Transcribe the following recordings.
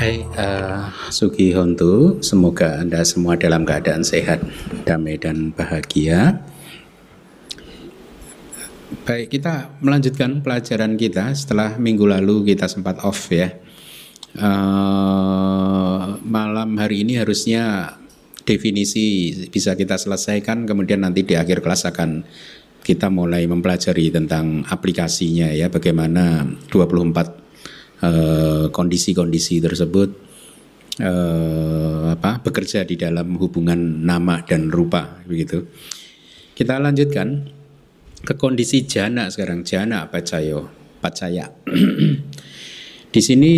Hai, uh, Sugi Hontu, semoga Anda semua dalam keadaan sehat, damai dan bahagia. Baik, kita melanjutkan pelajaran kita setelah minggu lalu kita sempat off ya. Uh, malam hari ini harusnya definisi bisa kita selesaikan, kemudian nanti di akhir kelas akan kita mulai mempelajari tentang aplikasinya ya, bagaimana 24 Eh, kondisi-kondisi uh, tersebut uh, apa bekerja di dalam hubungan nama dan rupa begitu. Kita lanjutkan ke kondisi jana sekarang jana pacayo pacaya. di sini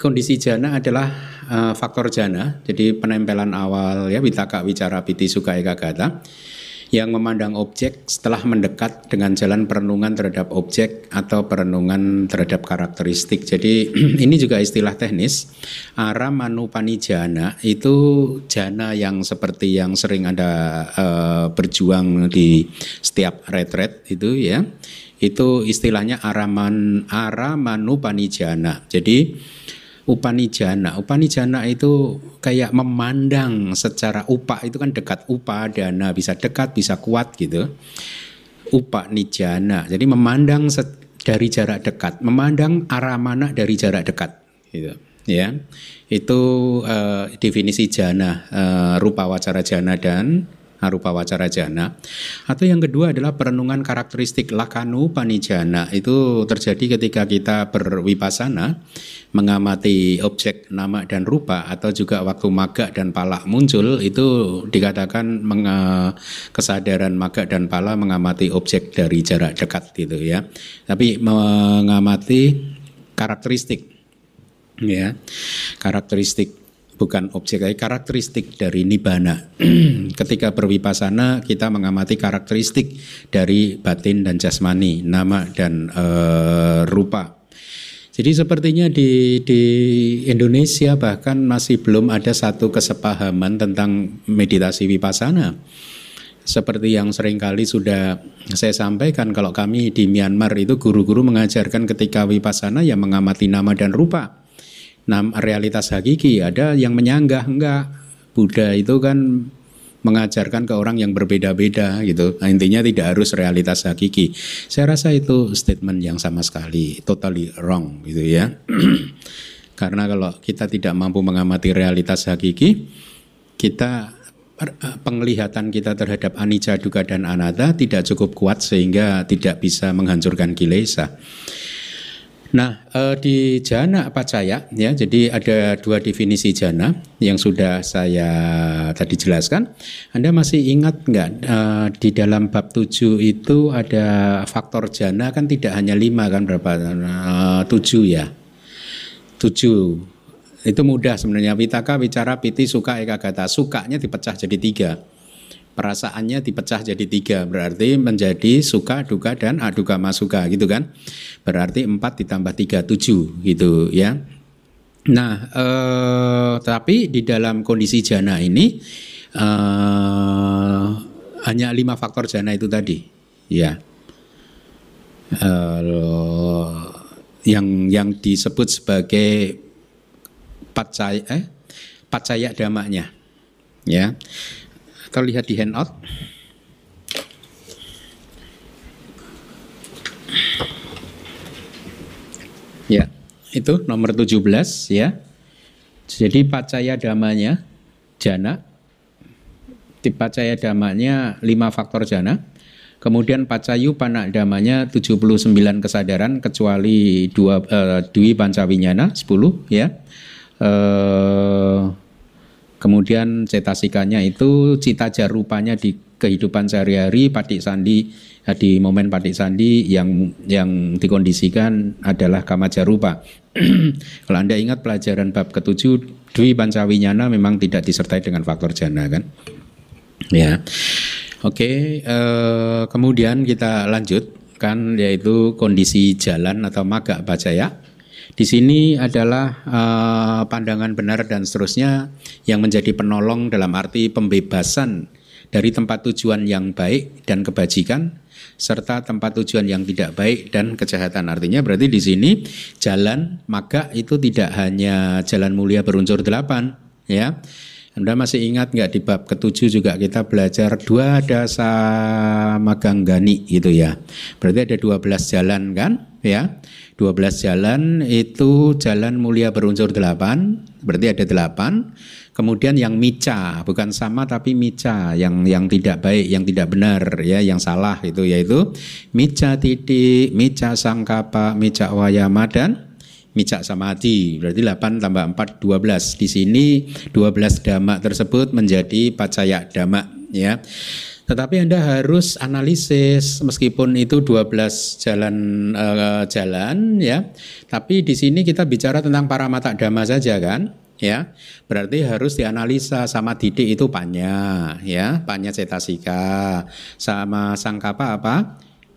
kondisi jana adalah uh, faktor jana, jadi penempelan awal ya vitaka wicara piti suka eka gata yang memandang objek setelah mendekat dengan jalan perenungan terhadap objek atau perenungan terhadap karakteristik. Jadi ini juga istilah teknis. Ara manupanijana itu jana yang seperti yang sering Anda uh, berjuang di setiap retret itu ya. Itu istilahnya araman aramanupanijana. Jadi upanijana. Upanijana itu kayak memandang secara upa itu kan dekat upa dana bisa dekat bisa kuat gitu. Upanijana. Jadi memandang dari jarak dekat, memandang arah mana dari jarak dekat gitu. Ya. Itu uh, definisi jana, uh, rupa wacara jana dan arupa wacara jana. Atau yang kedua adalah perenungan karakteristik lakanu panijana. Itu terjadi ketika kita berwipasana mengamati objek nama dan rupa atau juga waktu maga dan pala muncul itu dikatakan kesadaran maga dan pala mengamati objek dari jarak dekat gitu ya. Tapi mengamati karakteristik ya. Karakteristik bukan objek karakteristik dari nibana. Ketika berwipasana kita mengamati karakteristik dari batin dan jasmani, nama dan e, rupa. Jadi sepertinya di di Indonesia bahkan masih belum ada satu kesepahaman tentang meditasi wipasana. Seperti yang sering kali sudah saya sampaikan kalau kami di Myanmar itu guru-guru mengajarkan ketika wipasana yang mengamati nama dan rupa Nah, realitas hakiki ada yang menyanggah enggak. Buddha itu kan mengajarkan ke orang yang berbeda-beda gitu. Nah, intinya tidak harus realitas hakiki. Saya rasa itu statement yang sama sekali totally wrong gitu ya. Karena kalau kita tidak mampu mengamati realitas hakiki, kita penglihatan kita terhadap anicca, dukkha dan anatta tidak cukup kuat sehingga tidak bisa menghancurkan kilesa. Nah, eh, di jana pacaya ya, jadi ada dua definisi jana yang sudah saya tadi jelaskan. Anda masih ingat nggak eh, di dalam bab 7 itu ada faktor jana kan tidak hanya lima kan berapa? Eh, tujuh ya. Tujuh. Itu mudah sebenarnya. Vitaka, bicara, piti, suka, eka, gata. Sukanya dipecah jadi tiga perasaannya dipecah jadi tiga. Berarti menjadi suka duka dan aduka masuka gitu kan? Berarti empat ditambah tiga tujuh gitu ya. Nah eh, tapi di dalam kondisi jana ini eh, hanya lima faktor jana itu tadi ya. Eh, yang yang disebut sebagai pacaya eh, pacaya damanya ya atau lihat di handout. Ya, itu nomor 17 ya. Jadi pacaya damanya jana. Pacaya damanya 5 faktor jana. Kemudian pacayu panak damanya 79 kesadaran kecuali dua uh, dwi pancawinyana 10 ya. Uh, Kemudian cetasikanya itu cita jarupanya di kehidupan sehari-hari padik sandi ya, di momen padik sandi yang yang dikondisikan adalah kama jarupa. Kalau Anda ingat pelajaran bab ketujuh Dwi Pancawinyana memang tidak disertai dengan faktor jana kan. Ya. Oke, eh, kemudian kita lanjutkan yaitu kondisi jalan atau maga bacaya. Di sini adalah uh, pandangan benar dan seterusnya yang menjadi penolong dalam arti pembebasan dari tempat tujuan yang baik dan kebajikan serta tempat tujuan yang tidak baik dan kejahatan. Artinya berarti di sini jalan maga itu tidak hanya jalan mulia berunsur delapan, ya. Anda masih ingat nggak di bab ketujuh juga kita belajar dua dasa maganggani gitu ya. Berarti ada 12 jalan kan ya. 12 jalan itu jalan mulia berunsur delapan, berarti ada delapan. Kemudian yang mica, bukan sama tapi mica, yang yang tidak baik, yang tidak benar, ya, yang salah itu yaitu mica titik, mica sangkapa, mica wayama dan mica samadhi. Berarti 8 tambah 4 12. Di sini 12 dhamma tersebut menjadi pacaya dhamma, ya. Tetapi Anda harus analisis meskipun itu 12 jalan uh, jalan ya. Tapi di sini kita bicara tentang para mata dhamma saja kan? ya. Berarti harus dianalisa sama didik itu panya ya. Panya cetasika sama sangkapa apa?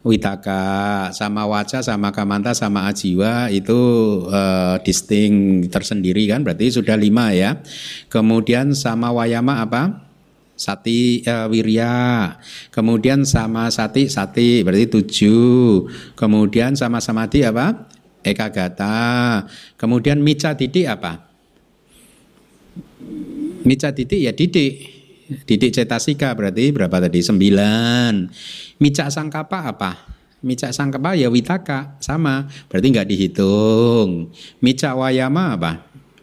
Witaka sama waca sama kamanta sama ajiwa itu uh, disting tersendiri kan? Berarti sudah lima ya. Kemudian sama wayama apa sati uh, wirya kemudian sama sati sati berarti tujuh kemudian sama samadhi apa ekagata kemudian mica didik apa Mica titik ya didik. Didik cetasika berarti berapa tadi? Sembilan. Mica sangkapa apa? Mica sangkapa ya witaka sama. Berarti nggak dihitung. Mica wayama apa?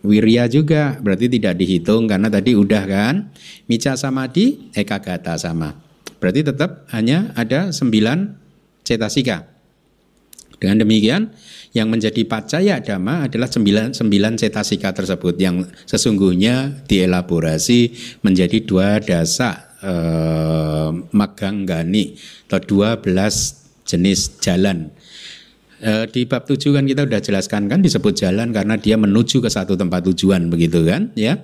Wirya juga berarti tidak dihitung karena tadi udah kan. Mica samadhi ekagata sama. Berarti tetap hanya ada sembilan cetasika. Dengan demikian yang menjadi pacaya dhamma adalah sembilan, sembilan cetasika tersebut yang sesungguhnya dielaborasi menjadi dua dasa eh, maganggani atau dua belas jenis jalan. Eh, di bab tujuh kan kita sudah jelaskan kan disebut jalan karena dia menuju ke satu tempat tujuan begitu kan ya.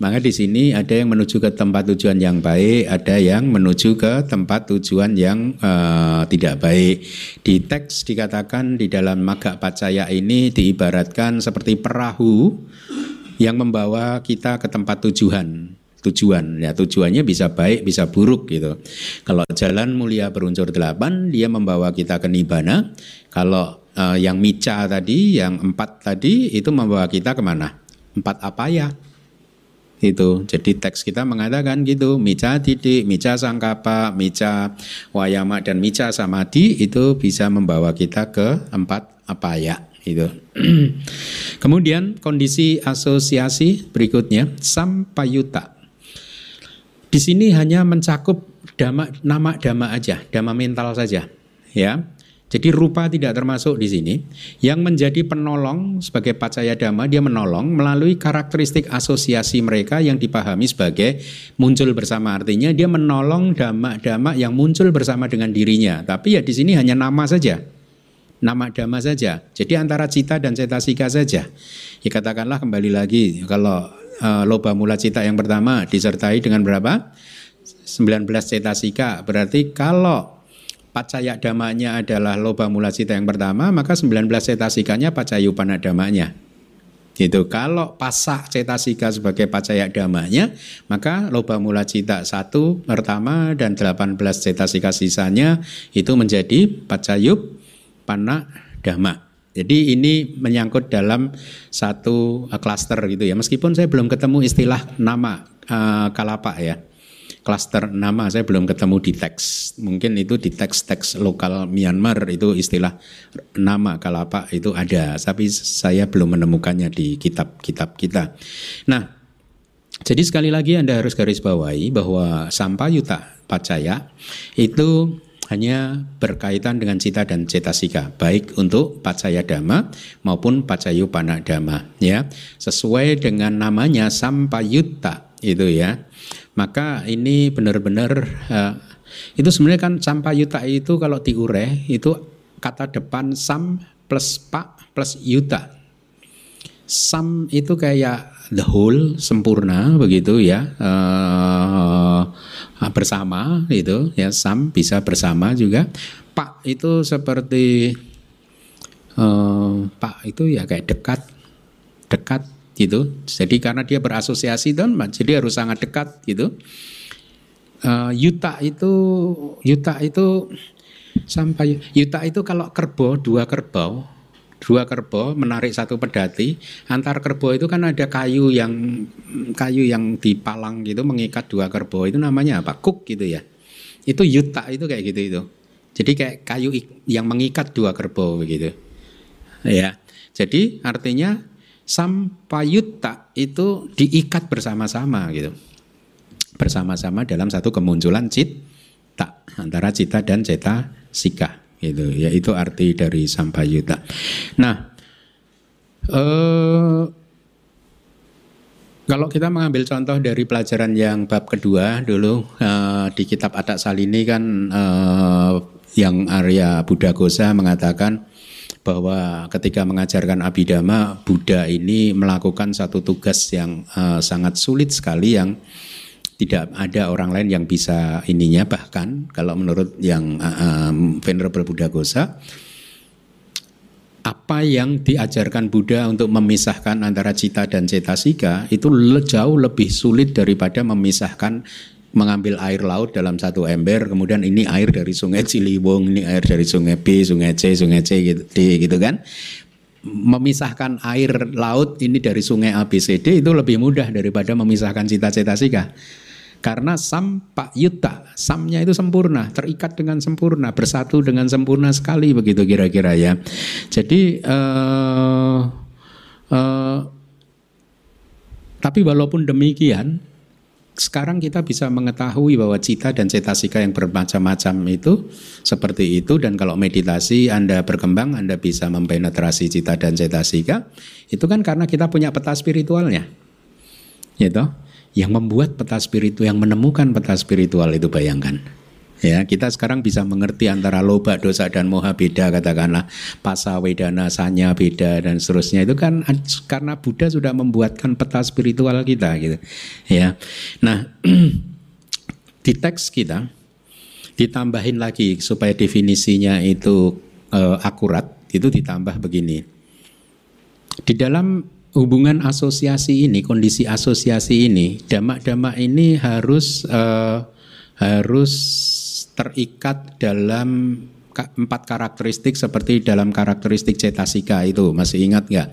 Maka di sini ada yang menuju ke tempat tujuan yang baik, ada yang menuju ke tempat tujuan yang uh, tidak baik. Di teks dikatakan di dalam maga pacaya ini diibaratkan seperti perahu yang membawa kita ke tempat tujuan tujuan. Ya tujuannya bisa baik bisa buruk gitu. Kalau jalan mulia berunsur delapan dia membawa kita ke nibana kalau uh, yang mica tadi yang empat tadi itu membawa kita ke mana empat apa ya itu. Jadi teks kita mengatakan gitu mica titik mica sangkapa mica wayama dan mica samadhi itu bisa membawa kita ke empat apa ya itu kemudian kondisi asosiasi berikutnya sampayuta di sini hanya mencakup dama, nama dama aja dama mental saja ya jadi rupa tidak termasuk di sini. Yang menjadi penolong sebagai pacaya dhamma, dia menolong melalui karakteristik asosiasi mereka yang dipahami sebagai muncul bersama. Artinya dia menolong dhamma-dhamma yang muncul bersama dengan dirinya. Tapi ya di sini hanya nama saja. Nama dhamma saja. Jadi antara cita dan cetasika saja. Ya katakanlah kembali lagi kalau uh, loba mula cita yang pertama disertai dengan berapa? 19 cetasika. Berarti kalau pacaya damanya adalah loba mula cita yang pertama, maka 19 cetasikanya pacayupana damanya. Gitu. Kalau pasak cetasika sebagai pacaya damanya, maka loba mula cita satu pertama dan 18 cetasika sisanya itu menjadi pacayup pana dhamma. Jadi ini menyangkut dalam satu klaster gitu ya. Meskipun saya belum ketemu istilah nama uh, kalapa ya klaster nama saya belum ketemu di teks. Mungkin itu di teks-teks lokal Myanmar itu istilah nama kalapa itu ada, tapi saya belum menemukannya di kitab-kitab kita. Nah, jadi sekali lagi Anda harus garis bawahi bahwa sampayuta pacaya itu hanya berkaitan dengan cita dan cetasika, baik untuk pacaya dhamma maupun pacayu panak dhamma. Ya, sesuai dengan namanya sampayuta itu ya maka ini benar-benar uh, itu sebenarnya kan yuta itu kalau diure itu kata depan sam plus pak plus yuta. Sam itu kayak the whole sempurna begitu ya uh, bersama itu ya sam bisa bersama juga. Pak itu seperti uh, pak itu ya kayak dekat dekat gitu. Jadi karena dia berasosiasi dan jadi harus sangat dekat gitu. uh, yuta itu yuta itu sampai yuta itu kalau kerbau dua kerbau dua kerbau menarik satu pedati. Antar kerbau itu kan ada kayu yang kayu yang dipalang gitu mengikat dua kerbau. Itu namanya apa? Kuk gitu ya. Itu yuta itu kayak gitu itu. Jadi kayak kayu yang mengikat dua kerbau begitu. Ya. Jadi artinya sampayutta itu diikat bersama-sama gitu. Bersama-sama dalam satu kemunculan cita antara cita dan ceta sika itu ya itu arti dari sampayuta. Nah, eh, kalau kita mengambil contoh dari pelajaran yang bab kedua dulu eh, di kitab Atak Salini kan eh, yang Arya Buddha Gosa mengatakan bahwa ketika mengajarkan abidama Buddha ini melakukan satu tugas yang eh, sangat sulit sekali yang tidak ada orang lain yang bisa ininya. Bahkan kalau menurut yang um, Venerable Buddha Gosa apa yang diajarkan Buddha untuk memisahkan antara cita dan cetasika itu jauh lebih sulit daripada memisahkan mengambil air laut dalam satu ember kemudian ini air dari sungai Ciliwung ini air dari sungai B sungai C sungai C gitu, D, gitu kan. Memisahkan air laut ini dari sungai A B C D itu lebih mudah daripada memisahkan cita-cita sika karena sam pak yuta, samnya itu sempurna, terikat dengan sempurna, bersatu dengan sempurna sekali begitu kira-kira ya. Jadi uh, uh, tapi walaupun demikian, sekarang kita bisa mengetahui bahwa cita dan cetasika yang bermacam-macam itu seperti itu dan kalau meditasi Anda berkembang Anda bisa mempenetrasi cita dan cetasika itu kan karena kita punya peta spiritualnya. Gitu yang membuat peta spiritual yang menemukan peta spiritual itu bayangkan. Ya kita sekarang bisa mengerti antara loba dosa dan moha beda katakanlah. Pasa wedana sanya beda dan seterusnya. Itu kan karena Buddha sudah membuatkan peta spiritual kita gitu. Ya. Nah di teks kita ditambahin lagi supaya definisinya itu uh, akurat itu ditambah begini. Di dalam hubungan asosiasi ini, kondisi asosiasi ini, damak-damak ini harus uh, harus terikat dalam empat karakteristik seperti dalam karakteristik cetasika itu. Masih ingat nggak?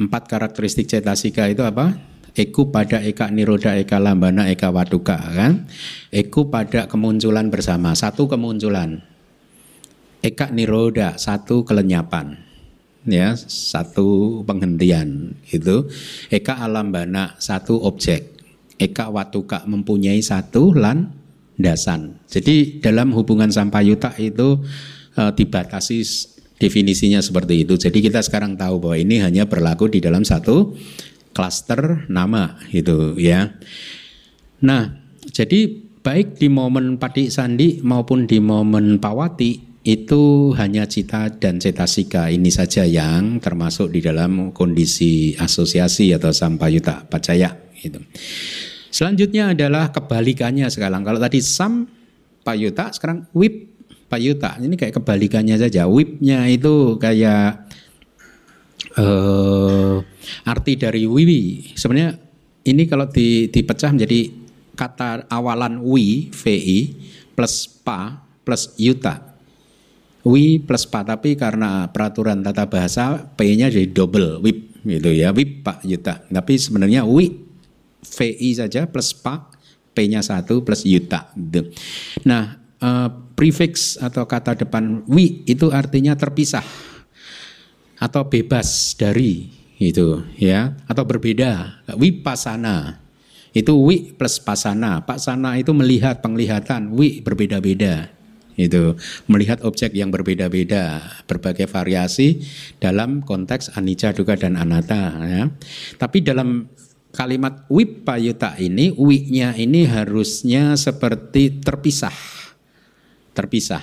Empat karakteristik cetasika itu apa? Eku pada eka niroda eka lambana eka waduka kan? Eku pada kemunculan bersama. Satu kemunculan. Eka niroda. Satu kelenyapan ya satu penghentian itu eka alam bana satu objek. Eka watuka mempunyai satu lan dasan jadi dalam hubungan sampayuta itu e, dibatasi definisinya seperti itu. Jadi kita sekarang tahu bahwa ini hanya berlaku di dalam satu klaster nama itu ya. Nah jadi baik di momen Padik Sandi maupun di momen Pawati itu hanya cita dan cetasika ini saja yang termasuk di dalam kondisi asosiasi atau sampayuta pacaya gitu. Selanjutnya adalah kebalikannya sekarang. Kalau tadi sam payuta sekarang wip payuta. Ini kayak kebalikannya saja. Wipnya itu kayak uh, arti dari wiwi. Sebenarnya ini kalau di, dipecah menjadi kata awalan wi, vi plus pa plus yuta wi plus pa tapi karena peraturan tata bahasa p-nya jadi double wip gitu ya wip pak yuta tapi sebenarnya wi vi saja plus pa p-nya satu plus yuta gitu. nah uh, prefix atau kata depan wi itu artinya terpisah atau bebas dari itu ya atau berbeda. Wipasana itu wi plus pasana. Pasana itu melihat penglihatan wi berbeda-beda itu melihat objek yang berbeda-beda berbagai variasi dalam konteks anicca dukkha dan anatta ya. Tapi dalam kalimat wipayuta ini wi-nya ini harusnya seperti terpisah. Terpisah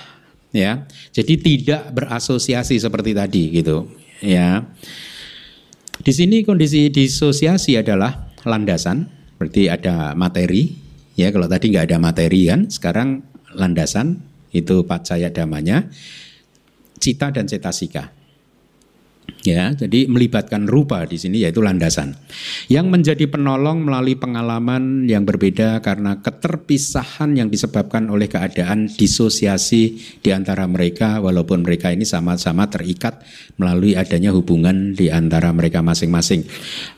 ya. Jadi tidak berasosiasi seperti tadi gitu ya. Di sini kondisi disosiasi adalah landasan berarti ada materi ya. Kalau tadi nggak ada materi kan sekarang landasan itu pacaya damanya, cita dan cetasika. Ya, jadi melibatkan rupa di sini yaitu landasan. Yang menjadi penolong melalui pengalaman yang berbeda karena keterpisahan yang disebabkan oleh keadaan disosiasi di antara mereka walaupun mereka ini sama-sama terikat melalui adanya hubungan di antara mereka masing-masing.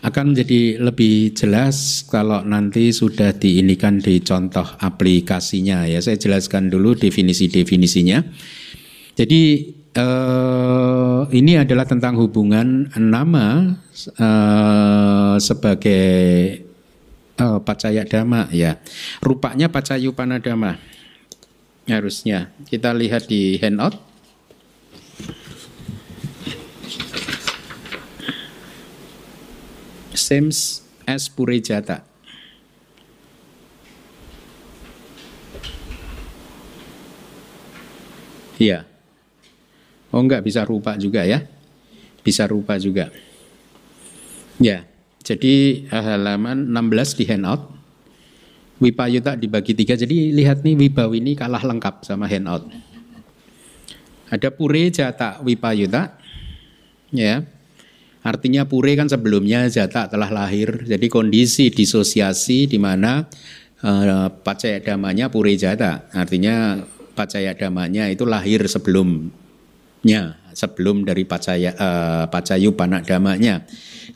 Akan menjadi lebih jelas kalau nanti sudah diinikan di contoh aplikasinya ya. Saya jelaskan dulu definisi-definisinya. Jadi uh, ini adalah tentang hubungan nama uh, sebagai uh, pacaya dhamma ya. Rupanya pacayu panadama harusnya. Kita lihat di handout. Same as Purejata. Iya. Oh enggak bisa rupa juga ya. Bisa rupa juga. Ya, jadi eh, halaman 16 di handout. Wipayuta dibagi tiga, jadi lihat nih Wibawi ini kalah lengkap sama handout. Ada pure jata wipayuta, ya. Artinya pure kan sebelumnya jata telah lahir, jadi kondisi disosiasi di mana uh, pacaya damanya pure jata, artinya pacaya damanya itu lahir sebelum nya sebelum dari pacaya uh, pacayu damanya.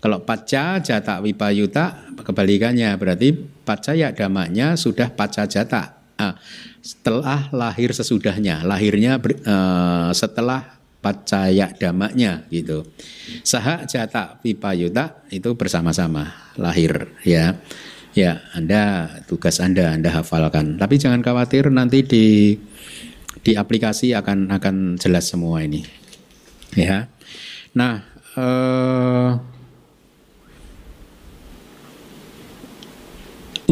Kalau paca jata wipayuta kebalikannya berarti pacaya damanya sudah paca jata. Uh, setelah lahir sesudahnya, lahirnya ber, uh, setelah pacaya damanya gitu. Saha jata wipayuta itu bersama-sama lahir ya. Ya, Anda tugas Anda Anda hafalkan. Tapi jangan khawatir nanti di di aplikasi akan akan jelas semua ini. Ya. Nah, eh,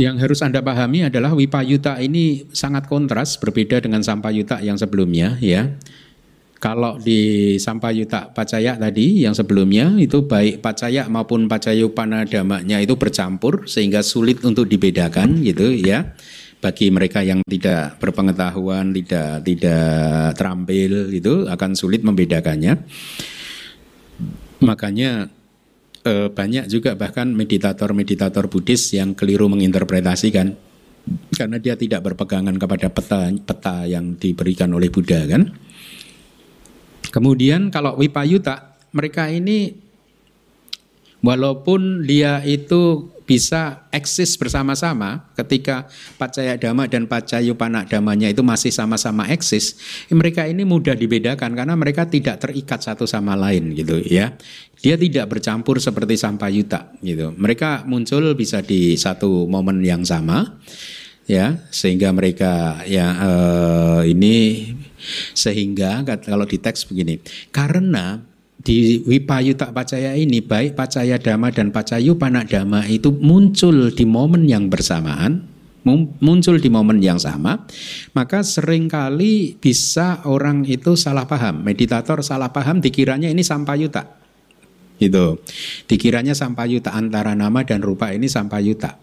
yang harus Anda pahami adalah Wipayuta ini sangat kontras berbeda dengan Sampayuta yang sebelumnya ya. Kalau di Sampayuta Pacaya tadi yang sebelumnya itu baik Pacaya maupun Pacayu Panadamanya itu bercampur sehingga sulit untuk dibedakan gitu ya bagi mereka yang tidak berpengetahuan, tidak tidak terampil itu akan sulit membedakannya. Makanya eh, banyak juga bahkan meditator-meditator Buddhis yang keliru menginterpretasikan karena dia tidak berpegangan kepada peta peta yang diberikan oleh Buddha kan. Kemudian kalau Wipayuta mereka ini walaupun dia itu bisa eksis bersama-sama ketika Pacaya Dhamma dan Pacayu Panak Damanya itu masih sama-sama eksis, mereka ini mudah dibedakan karena mereka tidak terikat satu sama lain gitu ya. Dia tidak bercampur seperti Sampayuta gitu. Mereka muncul bisa di satu momen yang sama ya sehingga mereka ya uh, ini sehingga kalau di teks begini karena di Wipayuta Pacaya ini baik Pacaya Dhamma dan Pacayu Panak Dhamma itu muncul di momen yang bersamaan muncul di momen yang sama maka sering kali bisa orang itu salah paham. Meditator salah paham dikiranya ini sampayuta itu dikiranya sampayuta antara nama dan rupa ini sampayuta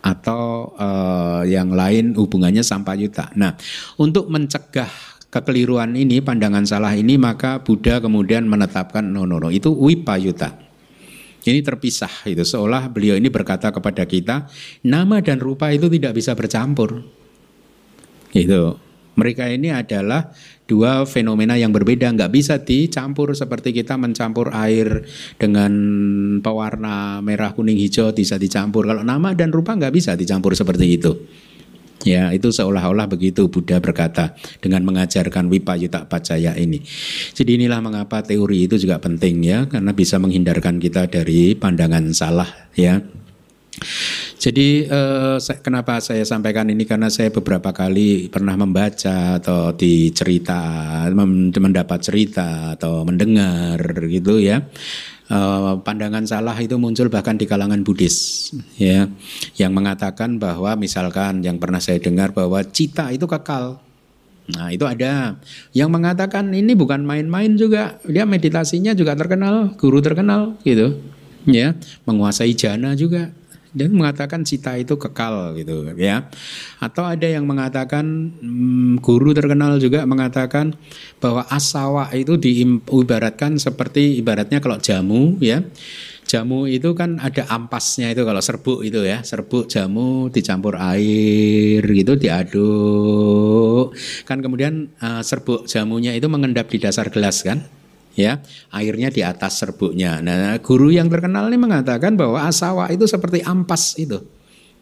atau uh, yang lain hubungannya sampayuta nah untuk mencegah kekeliruan ini, pandangan salah ini, maka Buddha kemudian menetapkan no no no itu wipayuta. Ini terpisah itu seolah beliau ini berkata kepada kita nama dan rupa itu tidak bisa bercampur. Itu mereka ini adalah dua fenomena yang berbeda, nggak bisa dicampur seperti kita mencampur air dengan pewarna merah, kuning, hijau bisa dicampur. Kalau nama dan rupa nggak bisa dicampur seperti itu. Ya, itu seolah-olah begitu Buddha berkata dengan mengajarkan Wipayuta Pacaya ini. Jadi inilah mengapa teori itu juga penting ya, karena bisa menghindarkan kita dari pandangan salah ya. Jadi eh, kenapa saya sampaikan ini karena saya beberapa kali pernah membaca atau dicerita, mendapat cerita atau mendengar gitu ya Eh, pandangan salah itu muncul bahkan di kalangan Buddhis ya yang mengatakan bahwa misalkan yang pernah saya dengar bahwa cita itu kekal. Nah itu ada yang mengatakan ini bukan main-main juga dia meditasinya juga terkenal guru terkenal gitu ya menguasai jana juga dan mengatakan cita itu kekal gitu ya. Atau ada yang mengatakan hmm, guru terkenal juga mengatakan bahwa asawa itu diibaratkan seperti ibaratnya kalau jamu ya. Jamu itu kan ada ampasnya itu kalau serbuk itu ya, serbuk jamu dicampur air gitu diaduk. Kan kemudian uh, serbuk jamunya itu mengendap di dasar gelas kan? Ya airnya di atas serbuknya. Nah, guru yang terkenal ini mengatakan bahwa asawa itu seperti ampas itu.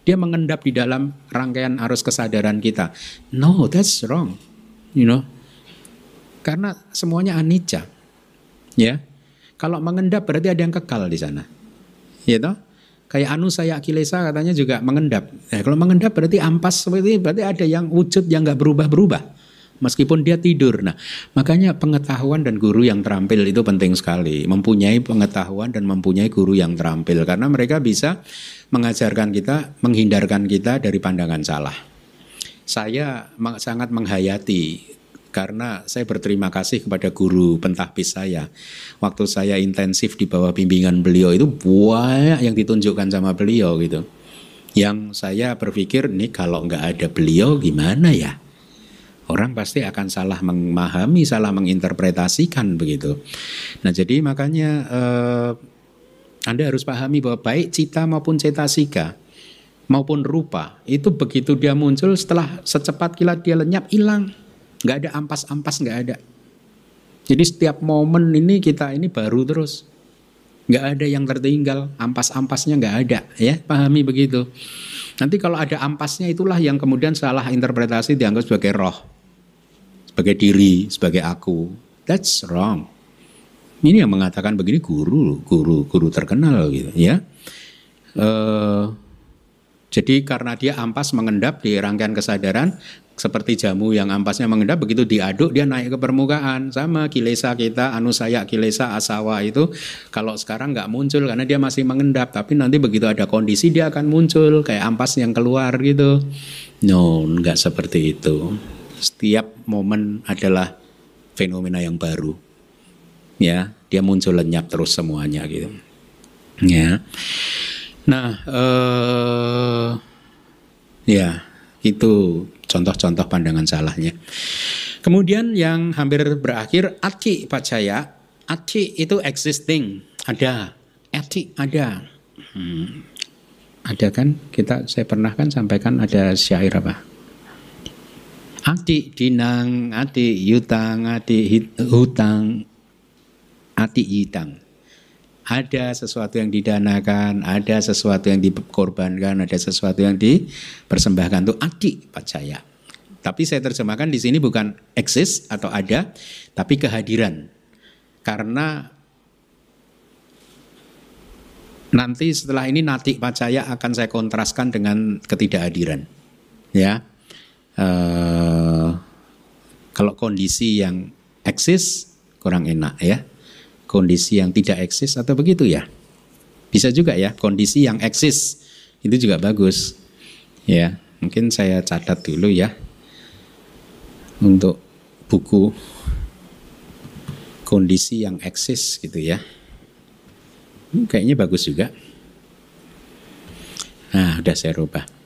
Dia mengendap di dalam rangkaian arus kesadaran kita. No, that's wrong. You know. Karena semuanya anicca. Ya. Kalau mengendap berarti ada yang kekal di sana. Ya toh? Kayak anu saya kilesa katanya juga mengendap. Nah, kalau mengendap berarti ampas seperti ini, berarti ada yang wujud yang nggak berubah-berubah meskipun dia tidur. Nah, makanya pengetahuan dan guru yang terampil itu penting sekali. Mempunyai pengetahuan dan mempunyai guru yang terampil karena mereka bisa mengajarkan kita, menghindarkan kita dari pandangan salah. Saya sangat menghayati karena saya berterima kasih kepada guru pentahbis saya. Waktu saya intensif di bawah bimbingan beliau itu banyak yang ditunjukkan sama beliau gitu. Yang saya berpikir nih kalau nggak ada beliau gimana ya? Orang pasti akan salah memahami, salah menginterpretasikan begitu. Nah, jadi makanya eh, Anda harus pahami bahwa baik cita maupun cetasika maupun rupa itu begitu dia muncul setelah secepat kilat dia lenyap hilang, nggak ada ampas-ampas nggak ada. Jadi setiap momen ini kita ini baru terus, nggak ada yang tertinggal, ampas-ampasnya nggak ada, ya pahami begitu. Nanti kalau ada ampasnya itulah yang kemudian salah interpretasi dianggap sebagai roh sebagai diri, sebagai aku. That's wrong. Ini yang mengatakan begini guru, guru, guru terkenal gitu ya. Uh, jadi karena dia ampas mengendap di rangkaian kesadaran seperti jamu yang ampasnya mengendap begitu diaduk dia naik ke permukaan sama kilesa kita anusaya kilesa asawa itu kalau sekarang nggak muncul karena dia masih mengendap tapi nanti begitu ada kondisi dia akan muncul kayak ampas yang keluar gitu no nggak seperti itu setiap momen adalah fenomena yang baru. Ya, dia muncul lenyap terus semuanya gitu. Ya. Nah, eh, ya itu contoh-contoh pandangan salahnya. Kemudian yang hampir berakhir ati pacaya. Ati itu existing, ada. Ati ada. Hmm. Ada kan? Kita saya pernah kan sampaikan ada syair apa? Ati dinang, ati yutang, ati hutang, ati yitang. Ada sesuatu yang didanakan, ada sesuatu yang dikorbankan, ada sesuatu yang dipersembahkan. Itu ati pacaya. Tapi saya terjemahkan di sini bukan eksis atau ada, tapi kehadiran. Karena nanti setelah ini nati pacaya akan saya kontraskan dengan ketidakhadiran. Ya, uh, kalau kondisi yang eksis kurang enak ya. Kondisi yang tidak eksis atau begitu ya. Bisa juga ya, kondisi yang eksis itu juga bagus. Ya, mungkin saya catat dulu ya. Untuk buku kondisi yang eksis gitu ya. Hmm, kayaknya bagus juga. Nah, udah saya rubah.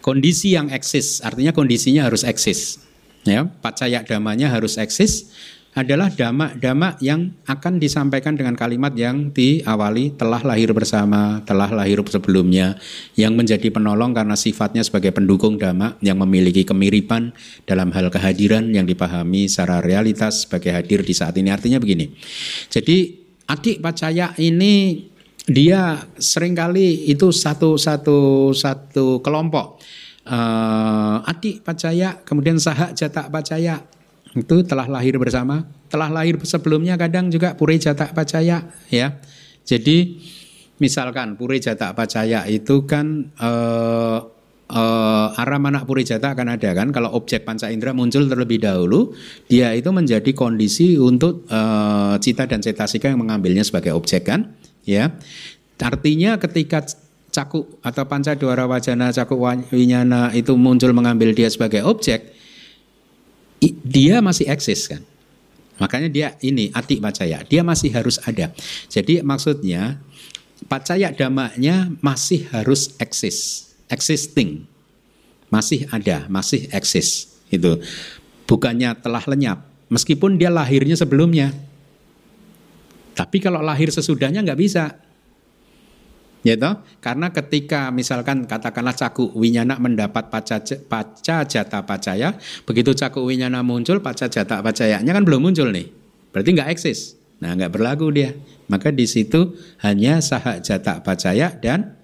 Kondisi yang eksis, artinya kondisinya harus eksis. Ya, pacaya damanya harus eksis adalah dama-dama yang akan disampaikan dengan kalimat yang diawali telah lahir bersama, telah lahir sebelumnya, yang menjadi penolong karena sifatnya sebagai pendukung dama yang memiliki kemiripan dalam hal kehadiran yang dipahami secara realitas sebagai hadir di saat ini. Artinya begini, jadi adik pacaya ini dia sering kali itu satu satu satu kelompok. Uh, adik pacaya kemudian sahak jatak pacaya itu telah lahir bersama. Telah lahir sebelumnya kadang juga puri jatak pacaya ya. Jadi misalkan puri jatak pacaya itu kan uh, uh, arah mana puri jata akan ada kan? Kalau objek panca indera muncul terlebih dahulu dia itu menjadi kondisi untuk uh, cita dan cetasika yang mengambilnya sebagai objek kan ya artinya ketika cakuk atau panca dwara wajana cakuk winyana itu muncul mengambil dia sebagai objek dia masih eksis kan makanya dia ini atik pacaya dia masih harus ada jadi maksudnya pacaya damanya masih harus eksis, existing. Masih ada, masih eksis. Itu bukannya telah lenyap, meskipun dia lahirnya sebelumnya. Tapi kalau lahir sesudahnya nggak bisa. Ya toh? Karena ketika misalkan katakanlah caku winyana mendapat paca, paca jata pacaya, begitu caku winyana muncul, paca jata pacayanya kan belum muncul nih. Berarti nggak eksis. Nah nggak berlaku dia. Maka di situ hanya sahak jata pacaya dan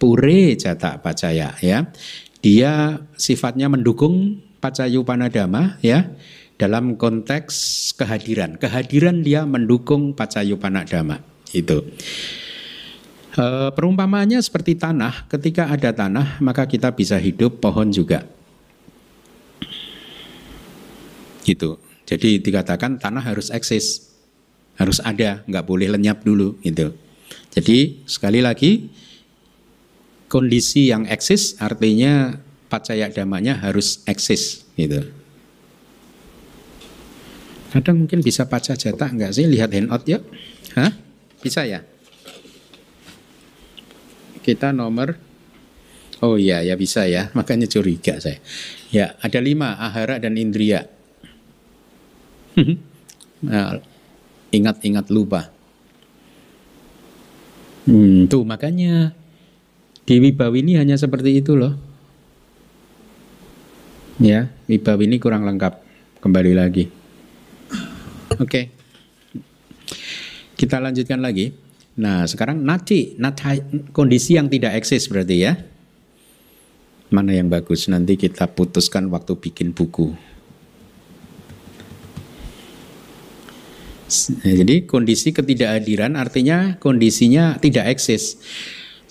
pure jata pacaya ya. Dia sifatnya mendukung pacayu panadama ya dalam konteks kehadiran. Kehadiran dia mendukung pacayu panadama itu. E, perumpamaannya seperti tanah, ketika ada tanah maka kita bisa hidup, pohon juga. Gitu. Jadi dikatakan tanah harus eksis, harus ada, nggak boleh lenyap dulu gitu. Jadi sekali lagi kondisi yang eksis artinya pacaya damanya harus eksis gitu. Kadang mungkin bisa baca cetak nggak sih? Lihat handout yuk. Hah? Bisa ya? kita nomor Oh iya ya bisa ya, makanya curiga saya. Ya ada lima ahara dan indria. nah, ingat-ingat lupa. Hmm, tuh makanya di Wibawi ini hanya seperti itu loh. Ya, Wibawi ini kurang lengkap. Kembali lagi. Oke. Kita lanjutkan lagi. Nah sekarang nati, nati kondisi yang tidak eksis berarti ya. Mana yang bagus nanti kita putuskan waktu bikin buku. Jadi kondisi ketidakhadiran artinya kondisinya tidak eksis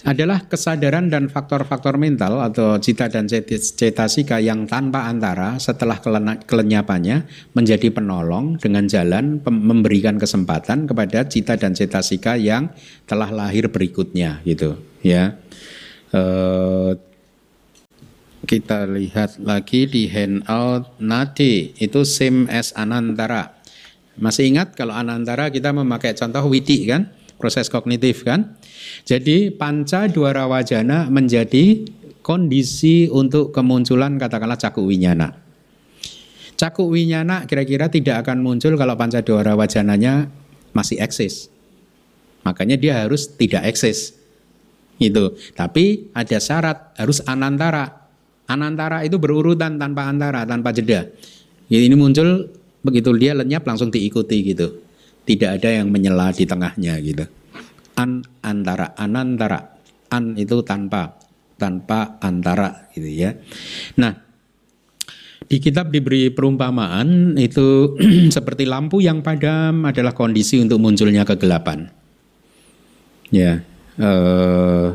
adalah kesadaran dan faktor-faktor mental atau cita dan cetasika yang tanpa antara setelah kelenyapannya menjadi penolong dengan jalan memberikan kesempatan kepada cita dan cetasika yang telah lahir berikutnya gitu ya. E, kita lihat lagi di handout nadi itu same as anantara. Masih ingat kalau anantara kita memakai contoh widi kan? Proses kognitif kan? Jadi panca dua wajana menjadi kondisi untuk kemunculan katakanlah caku winyana. Caku winyana kira-kira tidak akan muncul kalau panca dua wajananya masih eksis. Makanya dia harus tidak eksis. Itu. Tapi ada syarat harus anantara. Anantara itu berurutan tanpa antara, tanpa jeda. Ini muncul begitu dia lenyap langsung diikuti gitu. Tidak ada yang menyela di tengahnya gitu. An antara anantara an itu tanpa tanpa antara gitu ya. Nah di kitab diberi perumpamaan itu seperti lampu yang padam adalah kondisi untuk munculnya kegelapan. Ya eh,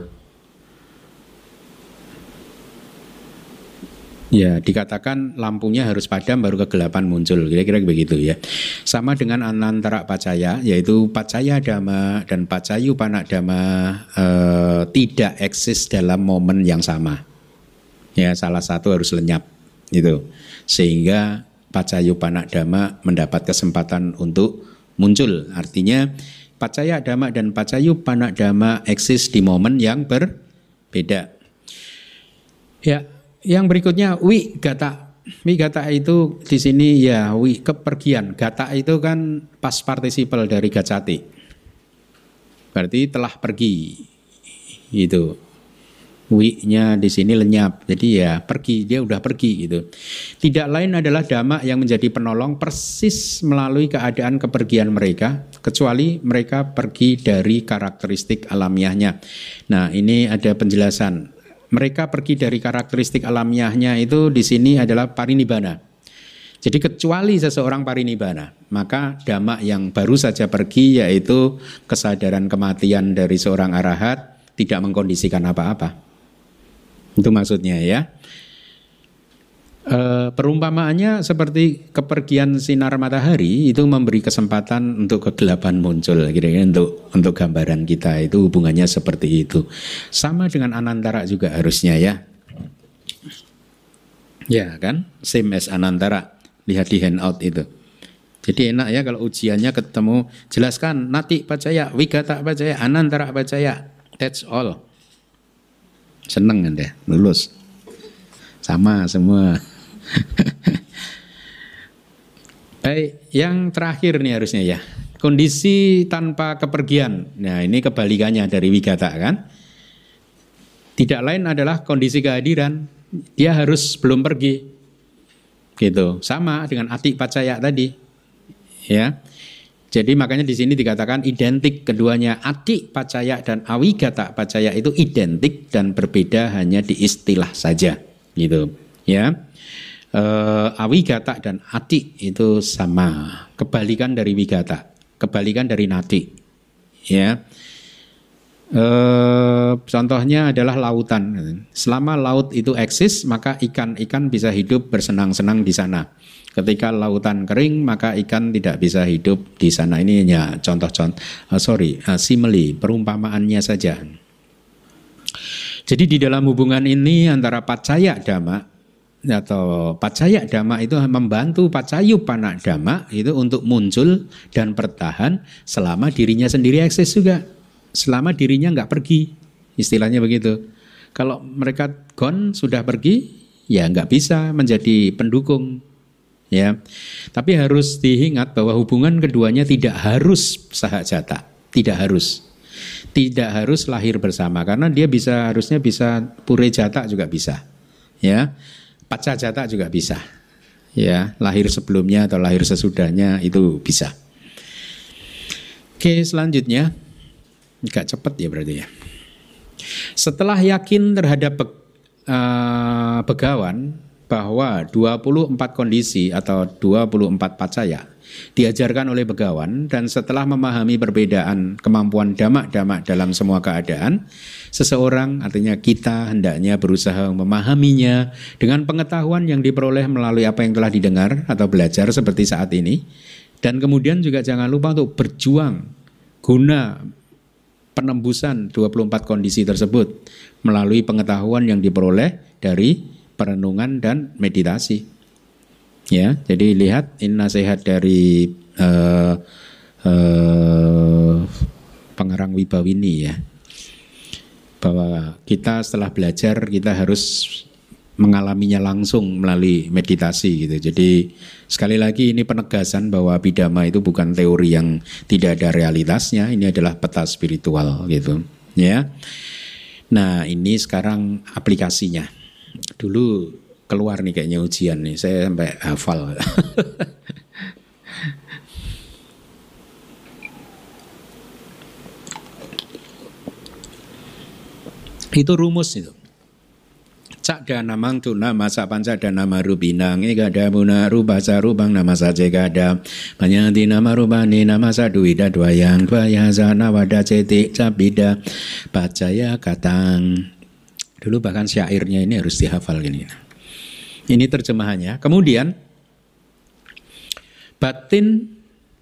Ya, dikatakan lampunya harus padam baru kegelapan muncul, kira-kira begitu ya. Sama dengan antara pacaya, yaitu pacaya dama dan pacayu panak dama eh, tidak eksis dalam momen yang sama. Ya, salah satu harus lenyap, itu. Sehingga pacayu panak dama mendapat kesempatan untuk muncul. Artinya pacaya dama dan pacayu panak dama eksis di momen yang berbeda. Ya, yang berikutnya wi gata. Wi gata itu di sini ya wi kepergian. Gata itu kan pas partisipal dari gacati. Berarti telah pergi. Itu. Wi-nya di sini lenyap. Jadi ya pergi, dia udah pergi gitu. Tidak lain adalah dhamma yang menjadi penolong persis melalui keadaan kepergian mereka kecuali mereka pergi dari karakteristik alamiahnya. Nah, ini ada penjelasan mereka pergi dari karakteristik alamiahnya itu di sini adalah parinibbana. Jadi kecuali seseorang parinibbana, maka dhamma yang baru saja pergi yaitu kesadaran kematian dari seorang arahat tidak mengkondisikan apa-apa. Itu maksudnya ya. E, perumpamaannya seperti kepergian sinar matahari itu memberi kesempatan untuk kegelapan muncul kira-kira untuk untuk gambaran kita itu hubungannya seperti itu sama dengan anantara juga harusnya ya ya kan same as anantara lihat di handout itu Jadi enak ya kalau ujiannya ketemu jelaskan nati pacaya, wigata pacaya, anantara pacaya. That's all. Seneng Anda lulus. Sama semua. Baik, yang terakhir nih harusnya ya. Kondisi tanpa kepergian. Nah, ini kebalikannya dari wigata kan. Tidak lain adalah kondisi kehadiran. Dia harus belum pergi. Gitu. Sama dengan atik pacaya tadi. Ya. Jadi makanya di sini dikatakan identik keduanya atik pacaya dan awigata pacaya itu identik dan berbeda hanya di istilah saja gitu ya uh, awigata dan ati itu sama kebalikan dari wigata kebalikan dari nati. Ya. E, contohnya adalah lautan. Selama laut itu eksis, maka ikan-ikan bisa hidup bersenang-senang di sana. Ketika lautan kering, maka ikan tidak bisa hidup di sana. Ini hanya contoh-contoh, uh, sorry, uh, simile, perumpamaannya saja. Jadi di dalam hubungan ini antara pacaya dhamma atau pacaya dhamma itu membantu pacayu panak dhamma itu untuk muncul dan bertahan selama dirinya sendiri eksis juga. Selama dirinya nggak pergi istilahnya begitu. Kalau mereka gone sudah pergi ya nggak bisa menjadi pendukung ya. Tapi harus diingat bahwa hubungan keduanya tidak harus sahajata tidak harus. Tidak harus lahir bersama karena dia bisa harusnya bisa pure jata juga bisa ya Paca jata juga bisa. Ya, lahir sebelumnya atau lahir sesudahnya itu bisa. Oke, selanjutnya agak cepat ya berarti ya. Setelah yakin terhadap be, uh, begawan bahwa 24 kondisi atau 24 pacaya diajarkan oleh begawan dan setelah memahami perbedaan kemampuan damak-damak dalam semua keadaan, seseorang artinya kita hendaknya berusaha memahaminya dengan pengetahuan yang diperoleh melalui apa yang telah didengar atau belajar seperti saat ini. Dan kemudian juga jangan lupa untuk berjuang guna penembusan 24 kondisi tersebut melalui pengetahuan yang diperoleh dari perenungan dan meditasi. Ya, jadi lihat ini nasihat dari uh, uh, pengarang Wibawini ya. Bahwa kita setelah belajar kita harus mengalaminya langsung melalui meditasi gitu. Jadi sekali lagi ini penegasan bahwa bidama itu bukan teori yang tidak ada realitasnya, ini adalah peta spiritual gitu, ya. Nah, ini sekarang aplikasinya. Dulu keluar nih kayaknya ujian nih. Saya sampai hafal. itu rumus itu. Cak dana mangtu nama sapanca dana marubinang ega muna rubasa rubang nama saja gada banyak di nama rubani nama saduida dwayang dwaya zana wada cetik cabida bacaya katang dulu bahkan syairnya ini harus dihafal gini. Ini terjemahannya. Kemudian batin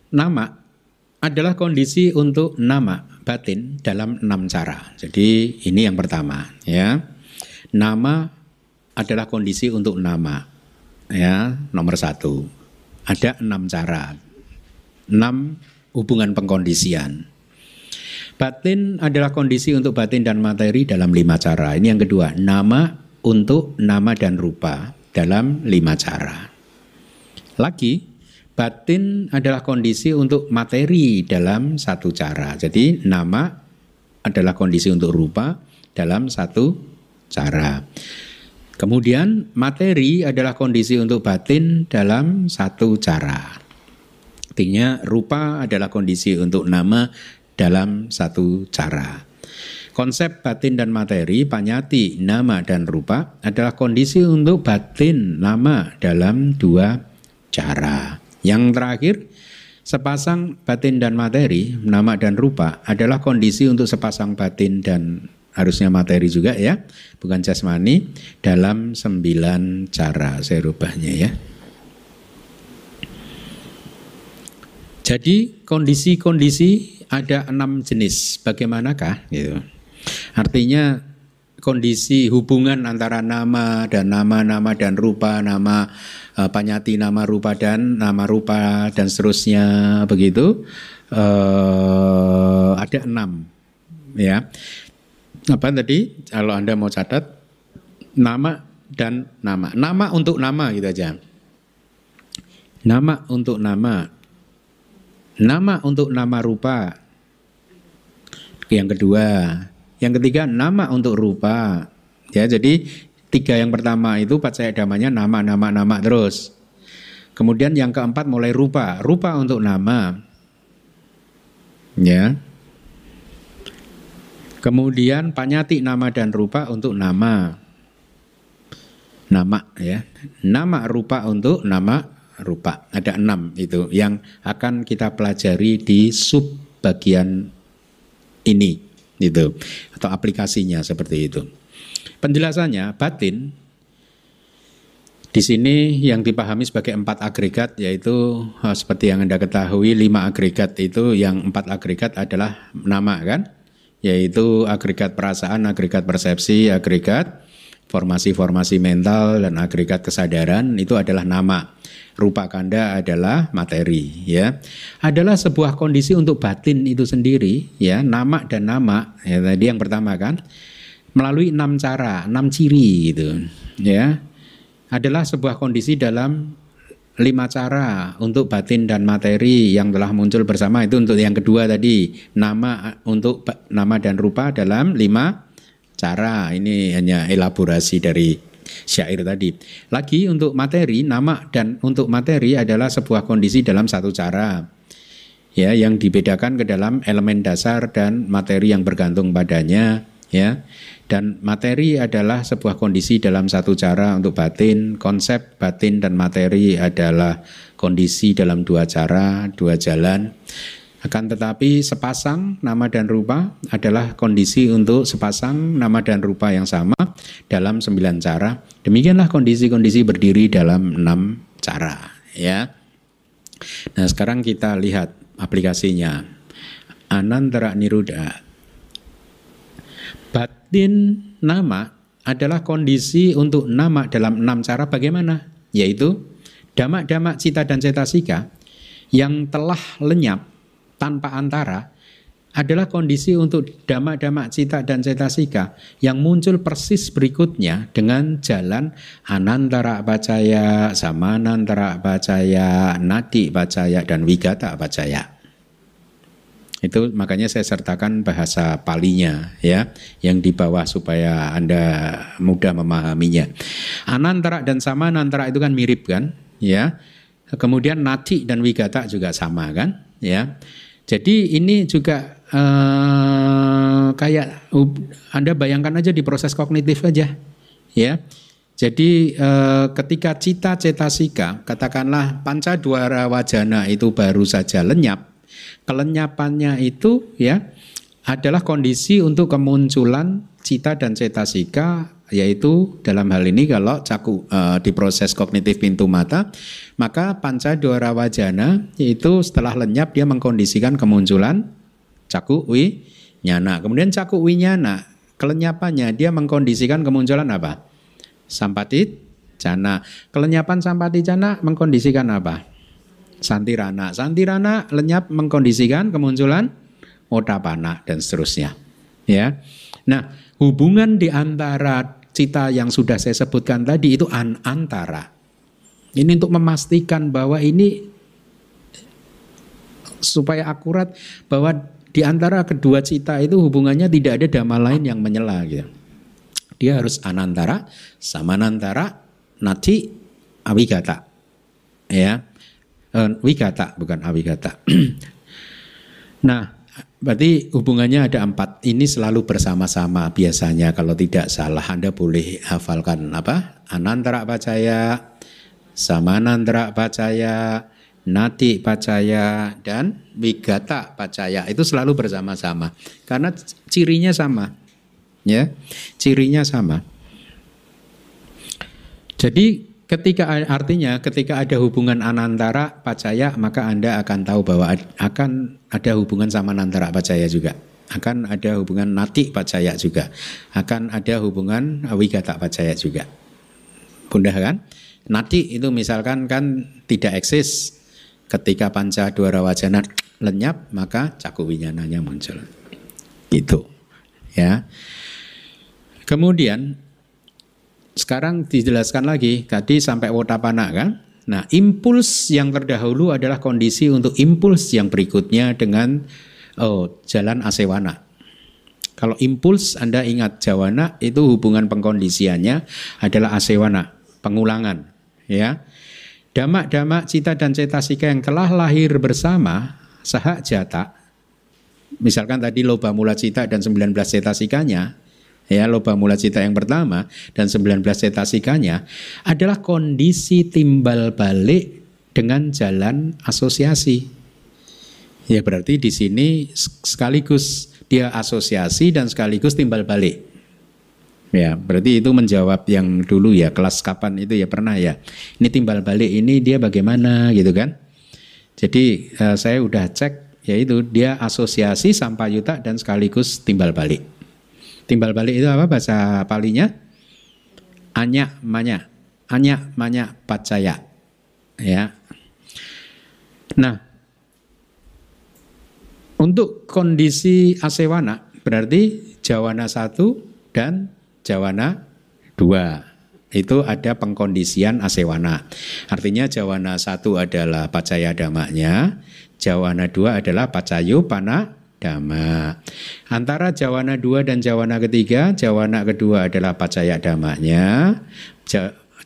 nama adalah kondisi untuk nama batin dalam enam cara. Jadi ini yang pertama ya. Nama adalah kondisi untuk nama ya nomor satu. Ada enam cara, enam hubungan pengkondisian. Batin adalah kondisi untuk batin dan materi dalam lima cara. Ini yang kedua, nama untuk nama dan rupa dalam lima cara. Lagi, batin adalah kondisi untuk materi dalam satu cara. Jadi nama adalah kondisi untuk rupa dalam satu cara. Kemudian materi adalah kondisi untuk batin dalam satu cara. Artinya rupa adalah kondisi untuk nama dalam satu cara. Konsep batin dan materi, panyati, nama dan rupa adalah kondisi untuk batin nama dalam dua cara. Yang terakhir, sepasang batin dan materi, nama dan rupa adalah kondisi untuk sepasang batin dan harusnya materi juga ya, bukan jasmani dalam sembilan cara. Saya rubahnya ya. Jadi kondisi-kondisi ada enam jenis. Bagaimanakah? Gitu. Artinya kondisi hubungan antara nama dan nama-nama dan rupa, nama uh, panyati, nama rupa dan nama rupa dan seterusnya begitu uh, ada enam ya. Apa tadi? Kalau anda mau catat nama dan nama, nama untuk nama gitu aja. Nama untuk nama, nama untuk nama rupa. Yang kedua, yang ketiga nama untuk rupa. Ya, jadi tiga yang pertama itu pacaya damanya nama, nama, nama terus. Kemudian yang keempat mulai rupa, rupa untuk nama. Ya. Kemudian panyati nama dan rupa untuk nama. Nama ya. Nama rupa untuk nama rupa. Ada enam itu yang akan kita pelajari di sub bagian ini itu atau aplikasinya seperti itu. Penjelasannya batin. Di sini yang dipahami sebagai empat agregat yaitu eh, seperti yang anda ketahui lima agregat itu yang empat agregat adalah nama kan? Yaitu agregat perasaan, agregat persepsi, agregat formasi-formasi mental dan agregat kesadaran itu adalah nama. Rupa kanda adalah materi ya. Adalah sebuah kondisi untuk batin itu sendiri ya. Nama dan nama ya tadi yang pertama kan. Melalui enam cara enam ciri gitu ya. Adalah sebuah kondisi dalam lima cara untuk batin dan materi yang telah muncul bersama. Itu untuk yang kedua tadi nama untuk nama dan rupa dalam lima cara ini hanya elaborasi dari syair tadi. Lagi untuk materi, nama dan untuk materi adalah sebuah kondisi dalam satu cara. Ya, yang dibedakan ke dalam elemen dasar dan materi yang bergantung padanya, ya. Dan materi adalah sebuah kondisi dalam satu cara untuk batin, konsep batin dan materi adalah kondisi dalam dua cara, dua jalan. Akan tetapi sepasang nama dan rupa adalah kondisi untuk sepasang nama dan rupa yang sama dalam sembilan cara. Demikianlah kondisi-kondisi berdiri dalam enam cara. Ya. Nah sekarang kita lihat aplikasinya. Anantara Niruda. Batin nama adalah kondisi untuk nama dalam enam cara bagaimana? Yaitu damak-damak cita dan cetasika yang telah lenyap tanpa antara adalah kondisi untuk dama-dama cita dan cetasika yang muncul persis berikutnya dengan jalan anantara bacaya, samanantara bacaya, nadi bacaya, dan wigata bacaya. Itu makanya saya sertakan bahasa palinya ya, yang di bawah supaya Anda mudah memahaminya. Anantara dan samanantara itu kan mirip kan, ya. Kemudian nati dan wigata juga sama kan, ya. Jadi ini juga uh, kayak Anda bayangkan aja di proses kognitif aja, ya. Jadi uh, ketika cita cetasika, katakanlah panca dua wajana itu baru saja lenyap, kelenyapannya itu ya adalah kondisi untuk kemunculan cita dan cetasika yaitu dalam hal ini kalau caku uh, di proses kognitif pintu mata maka panca dora wajana itu setelah lenyap dia mengkondisikan kemunculan caku wi nyana. Kemudian caku nyana kelenyapannya dia mengkondisikan kemunculan apa? Sampatit jana. Kelenyapan sampati jana mengkondisikan apa? Santirana. Santirana lenyap mengkondisikan kemunculan otapana dan seterusnya. Ya. Nah hubungan di antara cita yang sudah saya sebutkan tadi itu an antara. Ini untuk memastikan bahwa ini supaya akurat bahwa di antara kedua cita itu hubungannya tidak ada dhamma lain yang menyela gitu. Dia harus anantara, samanantara, nati, awigata. Ya. Uh, wigata bukan awigata. nah, Berarti hubungannya ada empat. Ini selalu bersama-sama biasanya kalau tidak salah Anda boleh hafalkan apa? Anantara pacaya, samanantara pacaya, nati pacaya, dan wigata pacaya. Itu selalu bersama-sama. Karena cirinya sama. Ya, cirinya sama. Jadi Ketika artinya ketika ada hubungan anantara pacaya maka Anda akan tahu bahwa akan ada hubungan sama anantara pacaya juga. akan ada hubungan nati pacaya juga, akan ada hubungan wigata pacaya juga. Bunda kan? Nati itu misalkan kan tidak eksis ketika panca dua wajana lenyap maka caku winyananya muncul. Itu. Ya. Kemudian sekarang dijelaskan lagi tadi sampai wotapana kan? Nah, impuls yang terdahulu adalah kondisi untuk impuls yang berikutnya dengan oh, jalan asewana. Kalau impuls Anda ingat jawana itu hubungan pengkondisiannya adalah asewana, pengulangan, ya. Damak-damak cita dan cetasika yang telah lahir bersama sahak jata. Misalkan tadi loba mula cita dan 19 cetasikanya, ya loba mula cita yang pertama dan 19 cetasikanya adalah kondisi timbal balik dengan jalan asosiasi. Ya berarti di sini sekaligus dia asosiasi dan sekaligus timbal balik. Ya, berarti itu menjawab yang dulu ya kelas kapan itu ya pernah ya. Ini timbal balik ini dia bagaimana gitu kan? Jadi uh, saya udah cek yaitu dia asosiasi sampayuta dan sekaligus timbal balik. Timbal balik itu apa bahasa palinya? Anya manya. Anya manya pacaya. Ya. Nah, untuk kondisi asewana berarti jawana satu dan jawana dua itu ada pengkondisian asewana. Artinya jawana satu adalah pacaya damanya, jawana dua adalah pacayu pana dama. Antara jawana dua dan jawana ketiga, jawana kedua adalah pacaya damanya,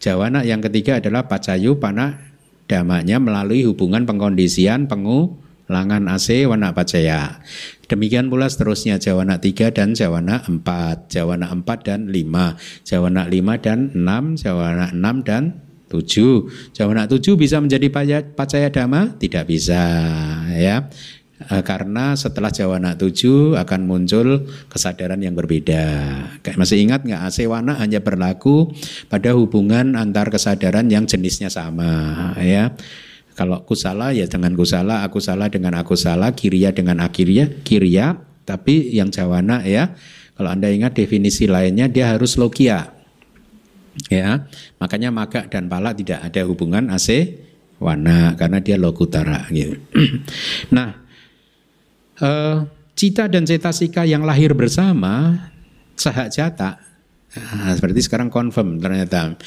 jawana yang ketiga adalah pacayu pana damanya melalui hubungan pengkondisian pengu Langan AC warna pacaya. Demikian pula seterusnya Jawana 3 dan Jawana 4, Jawana 4 dan 5, Jawana 5 dan 6, Jawana 6 dan 7. Jawana 7 bisa menjadi pacaya dama? Tidak bisa ya. E, karena setelah Jawana 7 akan muncul kesadaran yang berbeda. Masih ingat nggak Asewana hanya berlaku pada hubungan antar kesadaran yang jenisnya sama ya. Kalau kusala ya dengan kusala, aku salah dengan aku salah, kiriya dengan akiriya, kiriya. Tapi yang jawana ya, kalau anda ingat definisi lainnya dia harus logia. Ya, makanya maga dan pala tidak ada hubungan AC wana karena dia lokutara gitu. nah, eh, cita dan cetasika yang lahir bersama sahak jata, nah, seperti sekarang confirm ternyata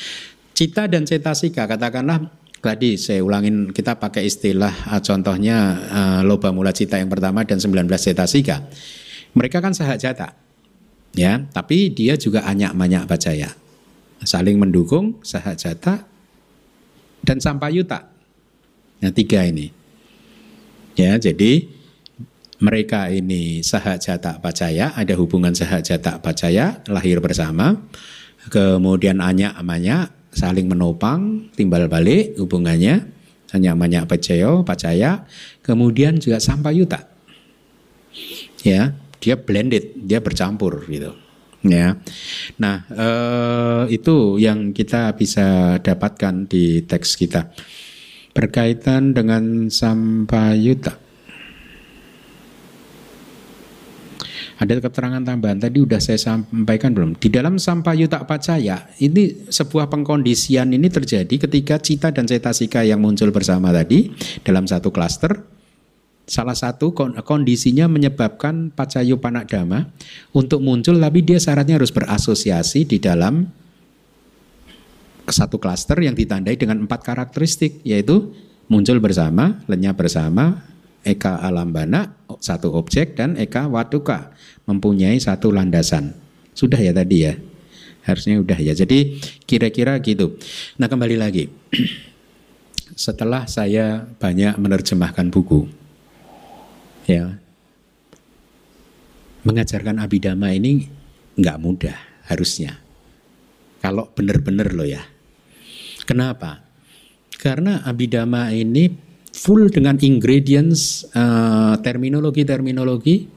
cita dan cetasika katakanlah tadi saya ulangin kita pakai istilah uh, contohnya uh, loba mula cita yang pertama dan 19 cetasika. Mereka kan sahajata. Ya, tapi dia juga anyak banyak bacaya. Saling mendukung sahajata dan sampayuta. Nah, tiga ini. Ya, jadi mereka ini sahajata bacaya, ada hubungan sahajata bacaya, lahir bersama. Kemudian anyak amanya saling menopang, timbal balik hubungannya, hanya banyak percaya, percaya, kemudian juga yuta, Ya, dia blended, dia bercampur gitu. Ya, nah eh, itu yang kita bisa dapatkan di teks kita berkaitan dengan sampayuta. Ada keterangan tambahan tadi sudah saya sampaikan belum? Di dalam sampayuta pacaya ini sebuah pengkondisian ini terjadi ketika cita dan cetasika yang muncul bersama tadi dalam satu klaster. Salah satu kondisinya menyebabkan pacayu panak dama untuk muncul tapi dia syaratnya harus berasosiasi di dalam satu klaster yang ditandai dengan empat karakteristik yaitu muncul bersama, lenyap bersama, eka alambana satu objek dan eka waduka mempunyai satu landasan. Sudah ya tadi ya. Harusnya udah ya. Jadi kira-kira gitu. Nah, kembali lagi. Setelah saya banyak menerjemahkan buku ya. Mengajarkan abidama ini nggak mudah harusnya. Kalau benar-benar loh ya. Kenapa? Karena abidama ini full dengan ingredients uh, terminologi-terminologi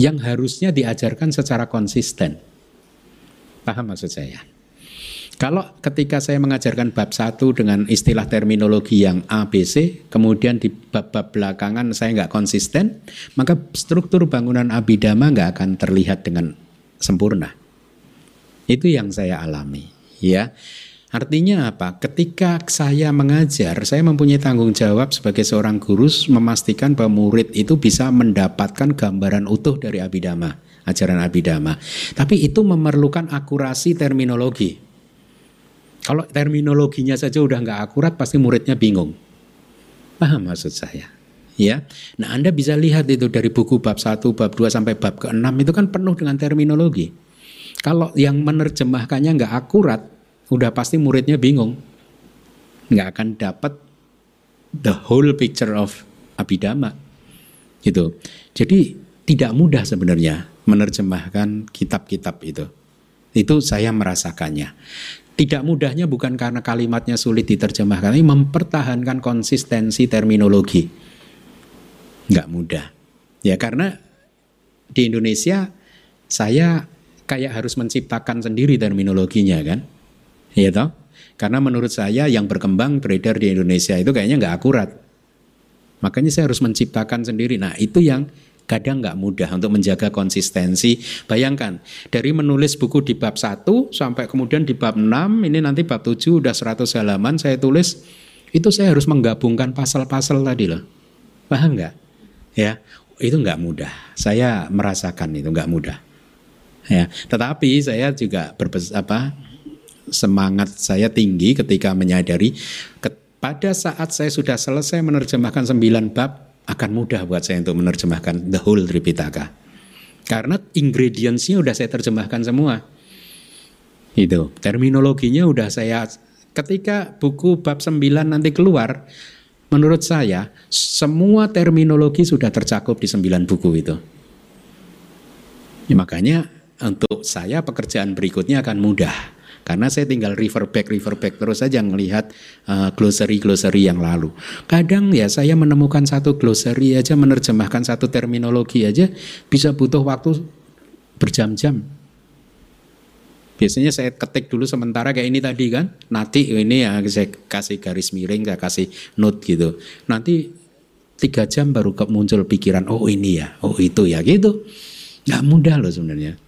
yang harusnya diajarkan secara konsisten. Paham maksud saya? Kalau ketika saya mengajarkan bab satu dengan istilah terminologi yang ABC, kemudian di bab-bab belakangan saya nggak konsisten, maka struktur bangunan abidama nggak akan terlihat dengan sempurna. Itu yang saya alami, ya. Artinya apa? Ketika saya mengajar, saya mempunyai tanggung jawab sebagai seorang guru memastikan bahwa murid itu bisa mendapatkan gambaran utuh dari abidama, ajaran abidama. Tapi itu memerlukan akurasi terminologi. Kalau terminologinya saja udah nggak akurat, pasti muridnya bingung. Paham maksud saya? Ya, nah Anda bisa lihat itu dari buku bab 1, bab 2 sampai bab ke-6 itu kan penuh dengan terminologi. Kalau yang menerjemahkannya nggak akurat, udah pasti muridnya bingung. Nggak akan dapat the whole picture of Abhidhamma. Gitu. Jadi tidak mudah sebenarnya menerjemahkan kitab-kitab itu. Itu saya merasakannya. Tidak mudahnya bukan karena kalimatnya sulit diterjemahkan, tapi mempertahankan konsistensi terminologi. Nggak mudah. Ya karena di Indonesia saya kayak harus menciptakan sendiri terminologinya kan. Ya toh? Karena menurut saya yang berkembang beredar di Indonesia itu kayaknya nggak akurat. Makanya saya harus menciptakan sendiri. Nah itu yang kadang nggak mudah untuk menjaga konsistensi. Bayangkan, dari menulis buku di bab 1 sampai kemudian di bab 6, ini nanti bab 7 udah 100 halaman saya tulis, itu saya harus menggabungkan pasal-pasal tadi loh. Paham nggak? Ya, itu nggak mudah. Saya merasakan itu nggak mudah. Ya, tetapi saya juga berbes apa semangat saya tinggi ketika menyadari pada saat saya sudah selesai menerjemahkan 9 bab akan mudah buat saya untuk menerjemahkan the whole Tripitaka. Karena ingredientsnya udah saya terjemahkan semua. Itu, terminologinya udah saya ketika buku bab 9 nanti keluar, menurut saya semua terminologi sudah tercakup di 9 buku itu. Ya, makanya untuk saya pekerjaan berikutnya akan mudah karena saya tinggal refer back, refer back terus saja melihat uh, glossary-glossary yang lalu. Kadang ya saya menemukan satu glossary aja, menerjemahkan satu terminologi aja bisa butuh waktu berjam-jam. Biasanya saya ketik dulu sementara kayak ini tadi kan, nanti ini ya saya kasih garis miring, saya kasih note gitu. Nanti tiga jam baru muncul pikiran, oh ini ya, oh itu ya gitu. Gak mudah loh sebenarnya.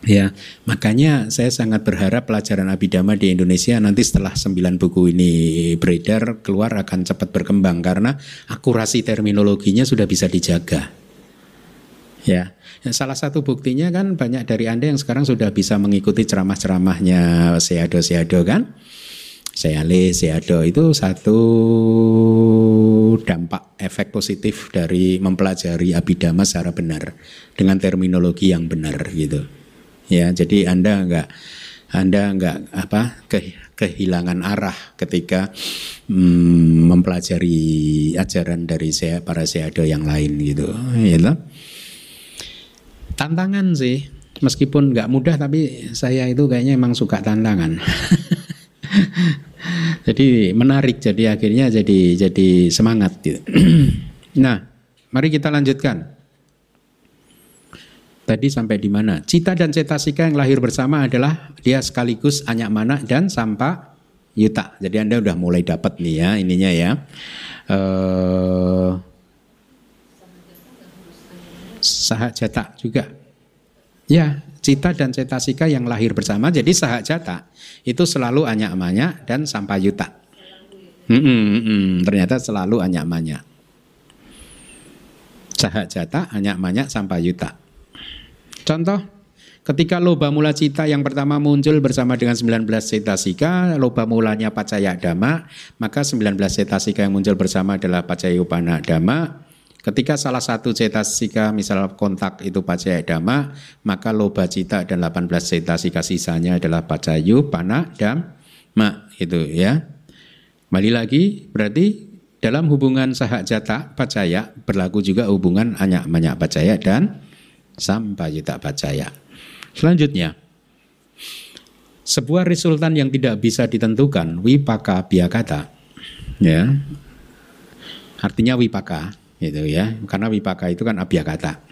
Ya, makanya saya sangat berharap pelajaran abidama di Indonesia nanti setelah sembilan buku ini beredar keluar akan cepat berkembang karena akurasi terminologinya sudah bisa dijaga. Ya, salah satu buktinya kan banyak dari Anda yang sekarang sudah bisa mengikuti ceramah-ceramahnya Seado-Seado kan? Seale, Seado itu satu dampak efek positif dari mempelajari abidama secara benar dengan terminologi yang benar gitu ya jadi anda nggak anda nggak apa ke, kehilangan arah ketika hmm, mempelajari ajaran dari saya para seado yang lain gitu. Ya tantangan sih meskipun nggak mudah tapi saya itu kayaknya emang suka tantangan. Jadi menarik jadi akhirnya jadi jadi semangat gitu. Nah mari kita lanjutkan Tadi sampai di mana? Cita dan cetasika yang lahir bersama adalah dia sekaligus anyak mana dan sampa yuta. Jadi Anda udah mulai dapat nih ya ininya ya. Uh, sahajata juga. Ya, cita dan cetasika yang lahir bersama. Jadi sahajata itu selalu anyak manya dan sampai yuta. Hmm, hmm, hmm, ternyata selalu anyak manya. Sahajata, anyak manya, sampai yuta. Contoh, ketika loba mula cita yang pertama muncul bersama dengan 19 cetasika, loba mulanya pacaya dhamma, maka 19 cetasika yang muncul bersama adalah pacaya upana dhamma. Ketika salah satu cetasika misal kontak itu pacaya dhamma, maka loba cita dan 18 cetasika sisanya adalah pacayu pana dhamma itu ya. Kembali lagi berarti dalam hubungan sahajata pacaya berlaku juga hubungan anyak manyak pacaya dan sampai tak percaya. Selanjutnya, sebuah resultan yang tidak bisa ditentukan, wipaka biakata, ya, artinya wipaka, gitu ya, karena wipaka itu kan abiakata.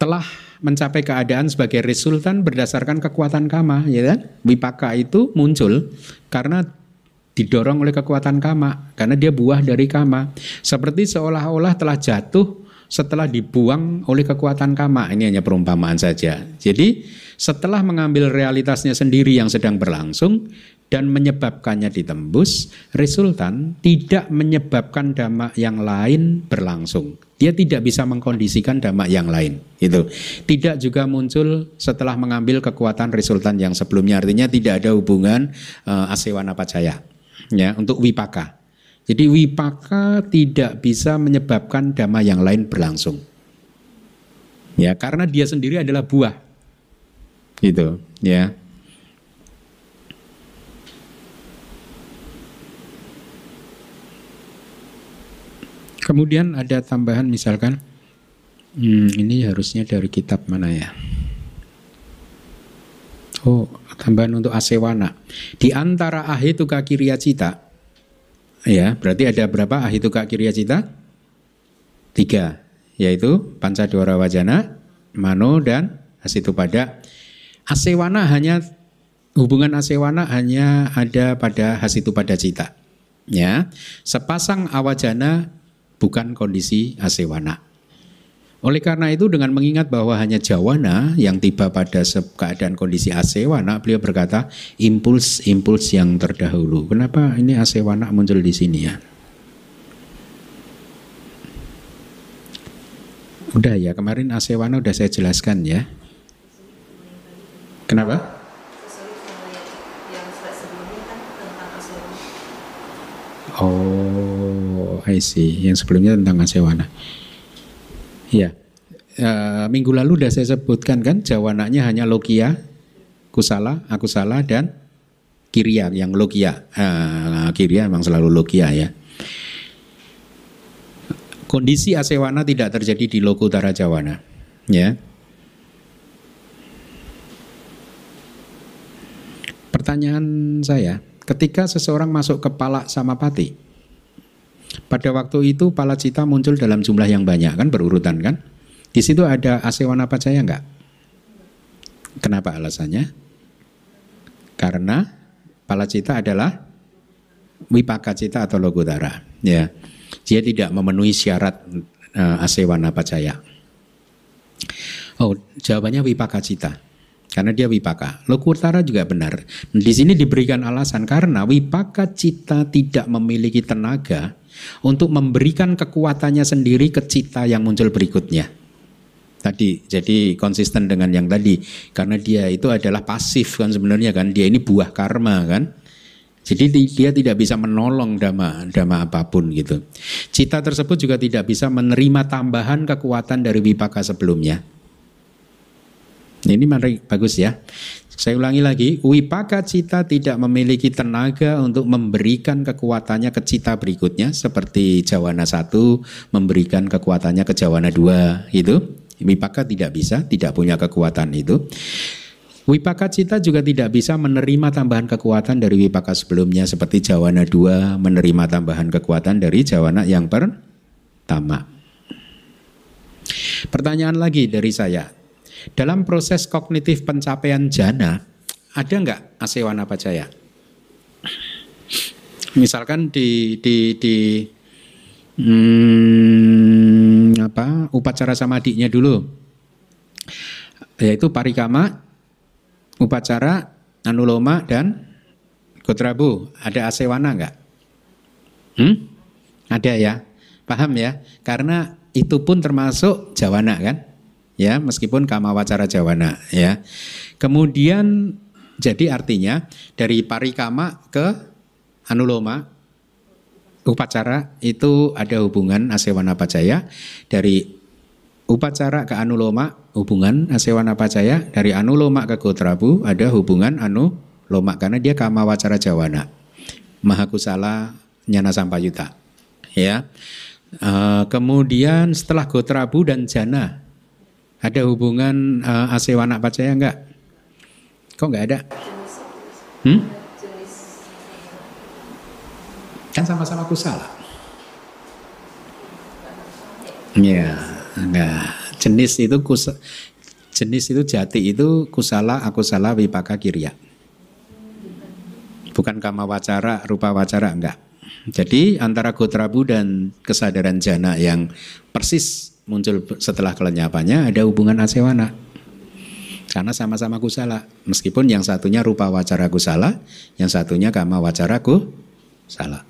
Telah mencapai keadaan sebagai resultan berdasarkan kekuatan kama, ya kan? Wipaka itu muncul karena didorong oleh kekuatan kama, karena dia buah dari kama. Seperti seolah-olah telah jatuh setelah dibuang oleh kekuatan kama. Ini hanya perumpamaan saja. Jadi setelah mengambil realitasnya sendiri yang sedang berlangsung, dan menyebabkannya ditembus, resultan tidak menyebabkan dhamma yang lain berlangsung. Dia tidak bisa mengkondisikan dhamma yang lain. Itu tidak juga muncul setelah mengambil kekuatan resultan yang sebelumnya. Artinya tidak ada hubungan uh, asewana pacaya ya untuk wipaka. Jadi wipaka tidak bisa menyebabkan dhamma yang lain berlangsung. Ya, karena dia sendiri adalah buah. Gitu, ya. Kemudian ada tambahan misalkan, hmm, ini harusnya dari kitab mana ya? Oh, tambahan untuk asewana. Di antara ahituka kirya cita, ya berarti ada berapa ahituka kirya cita? Tiga, yaitu pancadora wajana, mano dan asitu pada. Asewana hanya hubungan asewana hanya ada pada hasitu pada cita. Ya, sepasang awajana bukan kondisi asewana. Oleh karena itu dengan mengingat bahwa hanya jawana yang tiba pada keadaan kondisi asewana, beliau berkata impuls-impuls yang terdahulu. Kenapa ini asewana muncul di sini ya? Udah ya, kemarin asewana udah saya jelaskan ya. Kenapa? Oh, I see. Yang sebelumnya tentang Asewana. Ya, uh, minggu lalu sudah saya sebutkan kan, jawananya hanya Logia, Kusala, Akusala, dan Kiria yang Logia. Uh, Kiria memang selalu Logia ya. Kondisi Asewana tidak terjadi di Lokutara Jawana. Ya. Pertanyaan saya, Ketika seseorang masuk ke palak sama pati, pada waktu itu pala cita muncul dalam jumlah yang banyak kan berurutan kan? Di situ ada asewana pacaya enggak? Kenapa alasannya? Karena pala cita adalah wipaka cita atau logotara. Ya, dia tidak memenuhi syarat uh, asewana pacaya. Oh, jawabannya wipaka cita. Karena dia wipaka. Lokutara juga benar. Di sini diberikan alasan karena wipaka cita tidak memiliki tenaga untuk memberikan kekuatannya sendiri ke cita yang muncul berikutnya. Tadi jadi konsisten dengan yang tadi karena dia itu adalah pasif kan sebenarnya kan dia ini buah karma kan. Jadi dia tidak bisa menolong dhamma, dhamma apa pun gitu. Cita tersebut juga tidak bisa menerima tambahan kekuatan dari wipaka sebelumnya. Ini mari bagus ya. Saya ulangi lagi, wipaka cita tidak memiliki tenaga untuk memberikan kekuatannya ke cita berikutnya seperti jawana satu memberikan kekuatannya ke jawana dua itu. Wipaka tidak bisa, tidak punya kekuatan itu. Wipaka cita juga tidak bisa menerima tambahan kekuatan dari wipaka sebelumnya seperti jawana dua menerima tambahan kekuatan dari jawana yang pertama. Pertanyaan lagi dari saya, dalam proses kognitif pencapaian jana, ada nggak asewana pacaya? Misalkan di di di hmm, apa upacara samadinya dulu, yaitu parikama, upacara, anuloma dan kotrabu. Ada asewana nggak? Hmm? Ada ya, paham ya? Karena itu pun termasuk jawana kan? Ya meskipun kama wacara jawana ya. Kemudian jadi artinya dari parikama ke anuloma upacara itu ada hubungan asewana pacaya dari upacara ke anuloma hubungan asewana pacaya dari anuloma ke gotrabu ada hubungan anuloma karena dia kama wacara jawana. Mahakusala nyana sampayuta ya. Uh, kemudian setelah gotrabu dan jana ada hubungan uh, asewana pacaya enggak? Kok enggak ada? Hmm? Kan sama-sama kusala. Ya, enggak. Jenis itu kus Jenis itu jati itu kusala, akusala, wipaka, kirya. Bukan kama wacara, rupa wacara, enggak. Jadi antara gotrabu dan kesadaran jana yang persis muncul setelah kelenyapannya ada hubungan asewana. Karena sama-sama kusala. Meskipun yang satunya rupa wacara kusala, yang satunya kama wacara kusala.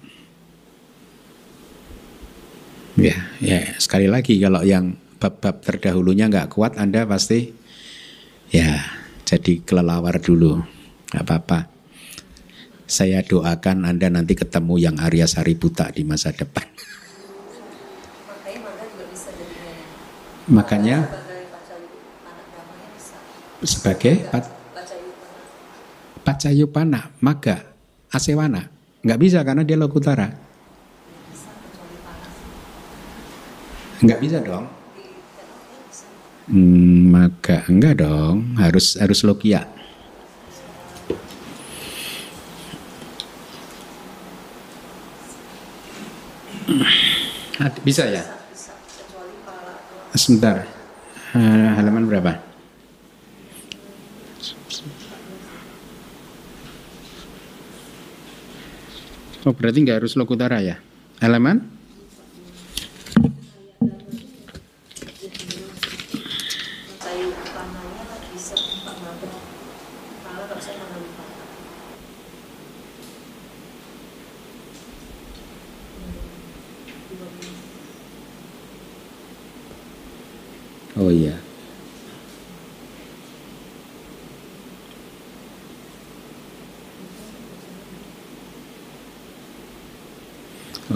Ya, ya sekali lagi kalau yang bab-bab terdahulunya nggak kuat, Anda pasti ya jadi kelelawar dulu. Nggak apa-apa. Saya doakan Anda nanti ketemu yang Arya Sariputa di masa depan. Makanya sebagai pacayupana, maga, asewana. Nggak bisa karena dia lokutara. Nggak bisa dong. Hmm, maka enggak dong, harus harus lokia. Bisa ya? Sebentar. Halaman berapa? Oh berarti nggak harus lokutara ya? Halaman? Oh iya.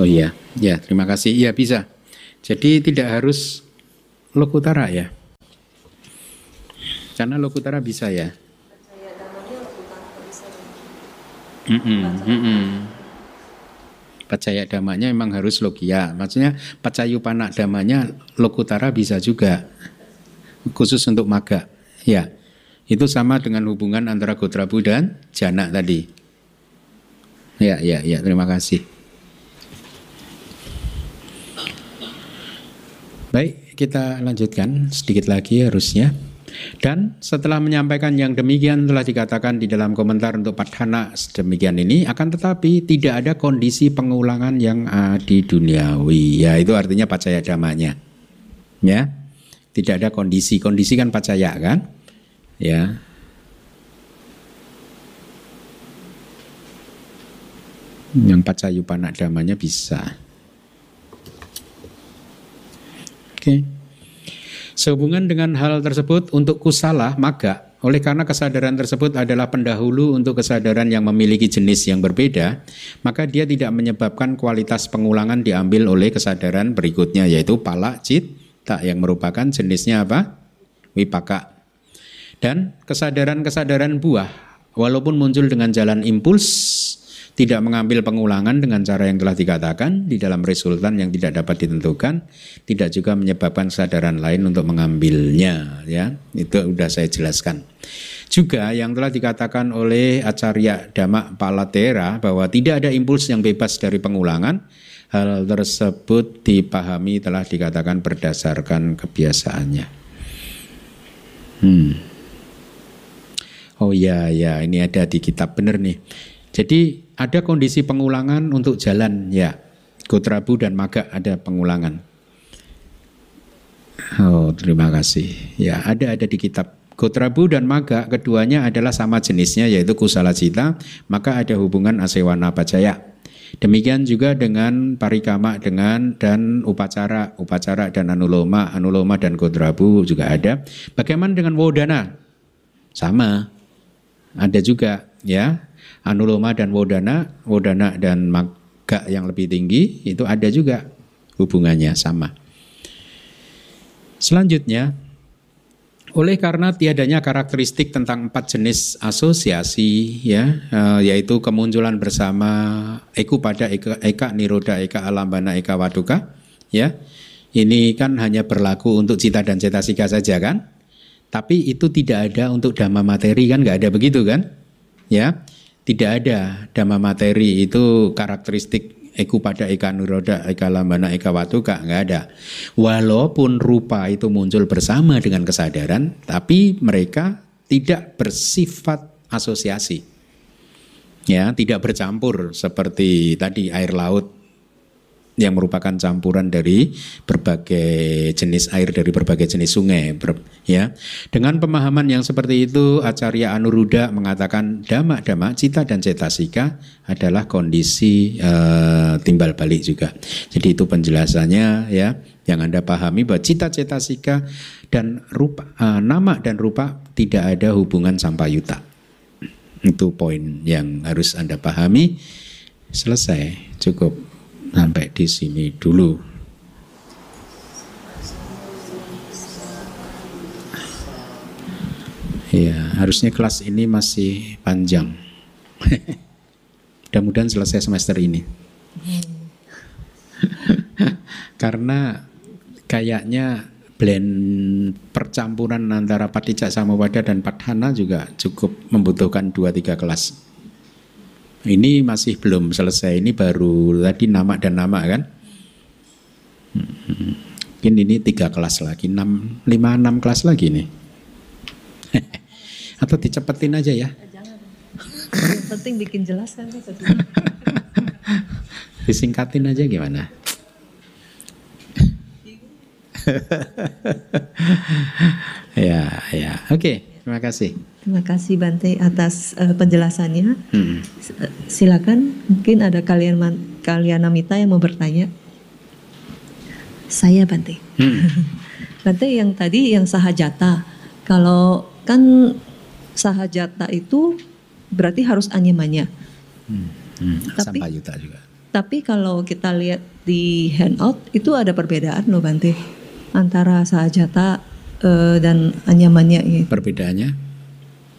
Oh iya, ya terima kasih. Iya bisa. Jadi tidak harus lokutara ya. Karena lokutara bisa ya. Mm -mm, mm -mm. Damanya memang harus logia. Maksudnya pacayu panak damanya lokutara bisa juga. Khusus untuk maga. Ya. Itu sama dengan hubungan antara Gotrabu dan Jana tadi. Ya, ya, ya. Terima kasih. Baik, kita lanjutkan sedikit lagi harusnya. Dan setelah menyampaikan yang demikian telah dikatakan di dalam komentar untuk padhana sedemikian ini akan tetapi tidak ada kondisi pengulangan yang di duniawi. Ya, itu artinya pacaya damanya. Ya. Tidak ada kondisi. Kondisi kan pacaya kan? Ya. Yang pacayupana damanya bisa. Oke. Sehubungan dengan hal tersebut untuk kusala maka oleh karena kesadaran tersebut adalah pendahulu untuk kesadaran yang memiliki jenis yang berbeda, maka dia tidak menyebabkan kualitas pengulangan diambil oleh kesadaran berikutnya yaitu pala cita yang merupakan jenisnya apa? Wipaka. Dan kesadaran-kesadaran buah walaupun muncul dengan jalan impuls tidak mengambil pengulangan dengan cara yang telah dikatakan di dalam resultan yang tidak dapat ditentukan, tidak juga menyebabkan kesadaran lain untuk mengambilnya, ya. Itu sudah saya jelaskan. Juga yang telah dikatakan oleh Acarya Dhamma Palatera bahwa tidak ada impuls yang bebas dari pengulangan, hal tersebut dipahami telah dikatakan berdasarkan kebiasaannya. Hmm. Oh ya ya ini ada di kitab bener nih. Jadi ada kondisi pengulangan untuk jalan ya. Gotrabu dan Maga ada pengulangan. Oh, terima kasih. Ya, ada ada di kitab Gotrabu dan Maga keduanya adalah sama jenisnya yaitu kusala cita, maka ada hubungan asewana pacaya. Demikian juga dengan parikama dengan dan upacara, upacara dan anuloma, anuloma dan gotrabu juga ada. Bagaimana dengan wodana? Sama. Ada juga ya anuloma dan wodana, wodana dan maga yang lebih tinggi itu ada juga hubungannya sama. Selanjutnya, oleh karena tiadanya karakteristik tentang empat jenis asosiasi, ya, eh, yaitu kemunculan bersama eku pada eka, eka niroda, eka alambana, eka waduka, ya, ini kan hanya berlaku untuk cita dan cetasika saja kan? Tapi itu tidak ada untuk dhamma materi kan, nggak ada begitu kan? Ya, tidak ada dhamma materi itu karakteristik Eku pada eka nuroda, eka lambana, eka watuka, nggak ada. Walaupun rupa itu muncul bersama dengan kesadaran, tapi mereka tidak bersifat asosiasi. Ya, tidak bercampur seperti tadi air laut yang merupakan campuran dari berbagai jenis air dari berbagai jenis sungai ya. Dengan pemahaman yang seperti itu Acarya Anuruddha mengatakan dhamma-dhamma cita dan cetasika adalah kondisi uh, timbal balik juga. Jadi itu penjelasannya ya yang Anda pahami bahwa cita cetasika dan rupa uh, nama dan rupa tidak ada hubungan sampayuta itu poin yang harus Anda pahami. Selesai. Cukup sampai di sini dulu. Ya, harusnya kelas ini masih panjang. Mudah-mudahan selesai semester ini. Karena kayaknya blend percampuran antara Patijak Samawada dan Padhana juga cukup membutuhkan 2-3 kelas. Ini masih belum selesai. Ini baru tadi nama dan nama kan. Mungkin ini tiga kelas lagi, enam, lima enam kelas lagi nih. Atau dicepetin aja ya. Yang penting bikin jelas kan. Disingkatin aja gimana? ya, ya. Oke, okay, terima kasih. Terima kasih Bante atas uh, penjelasannya. Hmm. Silakan, mungkin ada kalian kalian Namita yang mau bertanya. Saya Bante. Hmm. Bante yang tadi yang sahajata. Kalau kan sahajata itu berarti harus anyamanya. Hmm. Hmm. Tapi, Sampayuta juga. Tapi kalau kita lihat di handout itu ada perbedaan loh Bante antara sahajata uh, dan anyamannya. Gitu. Perbedaannya?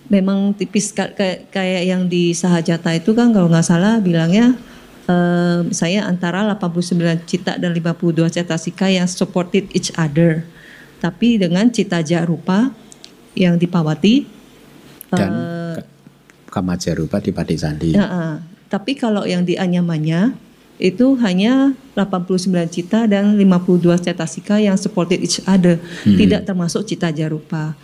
memang tipis kayak kayak yang di Sahajata itu kan kalau nggak salah bilangnya uh, saya antara 89 cita dan 52 cetasika yang supported each other. Tapi dengan cita jarupa yang dipawati dan uh, kamaja rupa di Pati Sandi. Uh, uh, tapi kalau yang di Anyamanya itu hanya 89 cita dan 52 cetasika yang supported each other, hmm. tidak termasuk cita jarupa.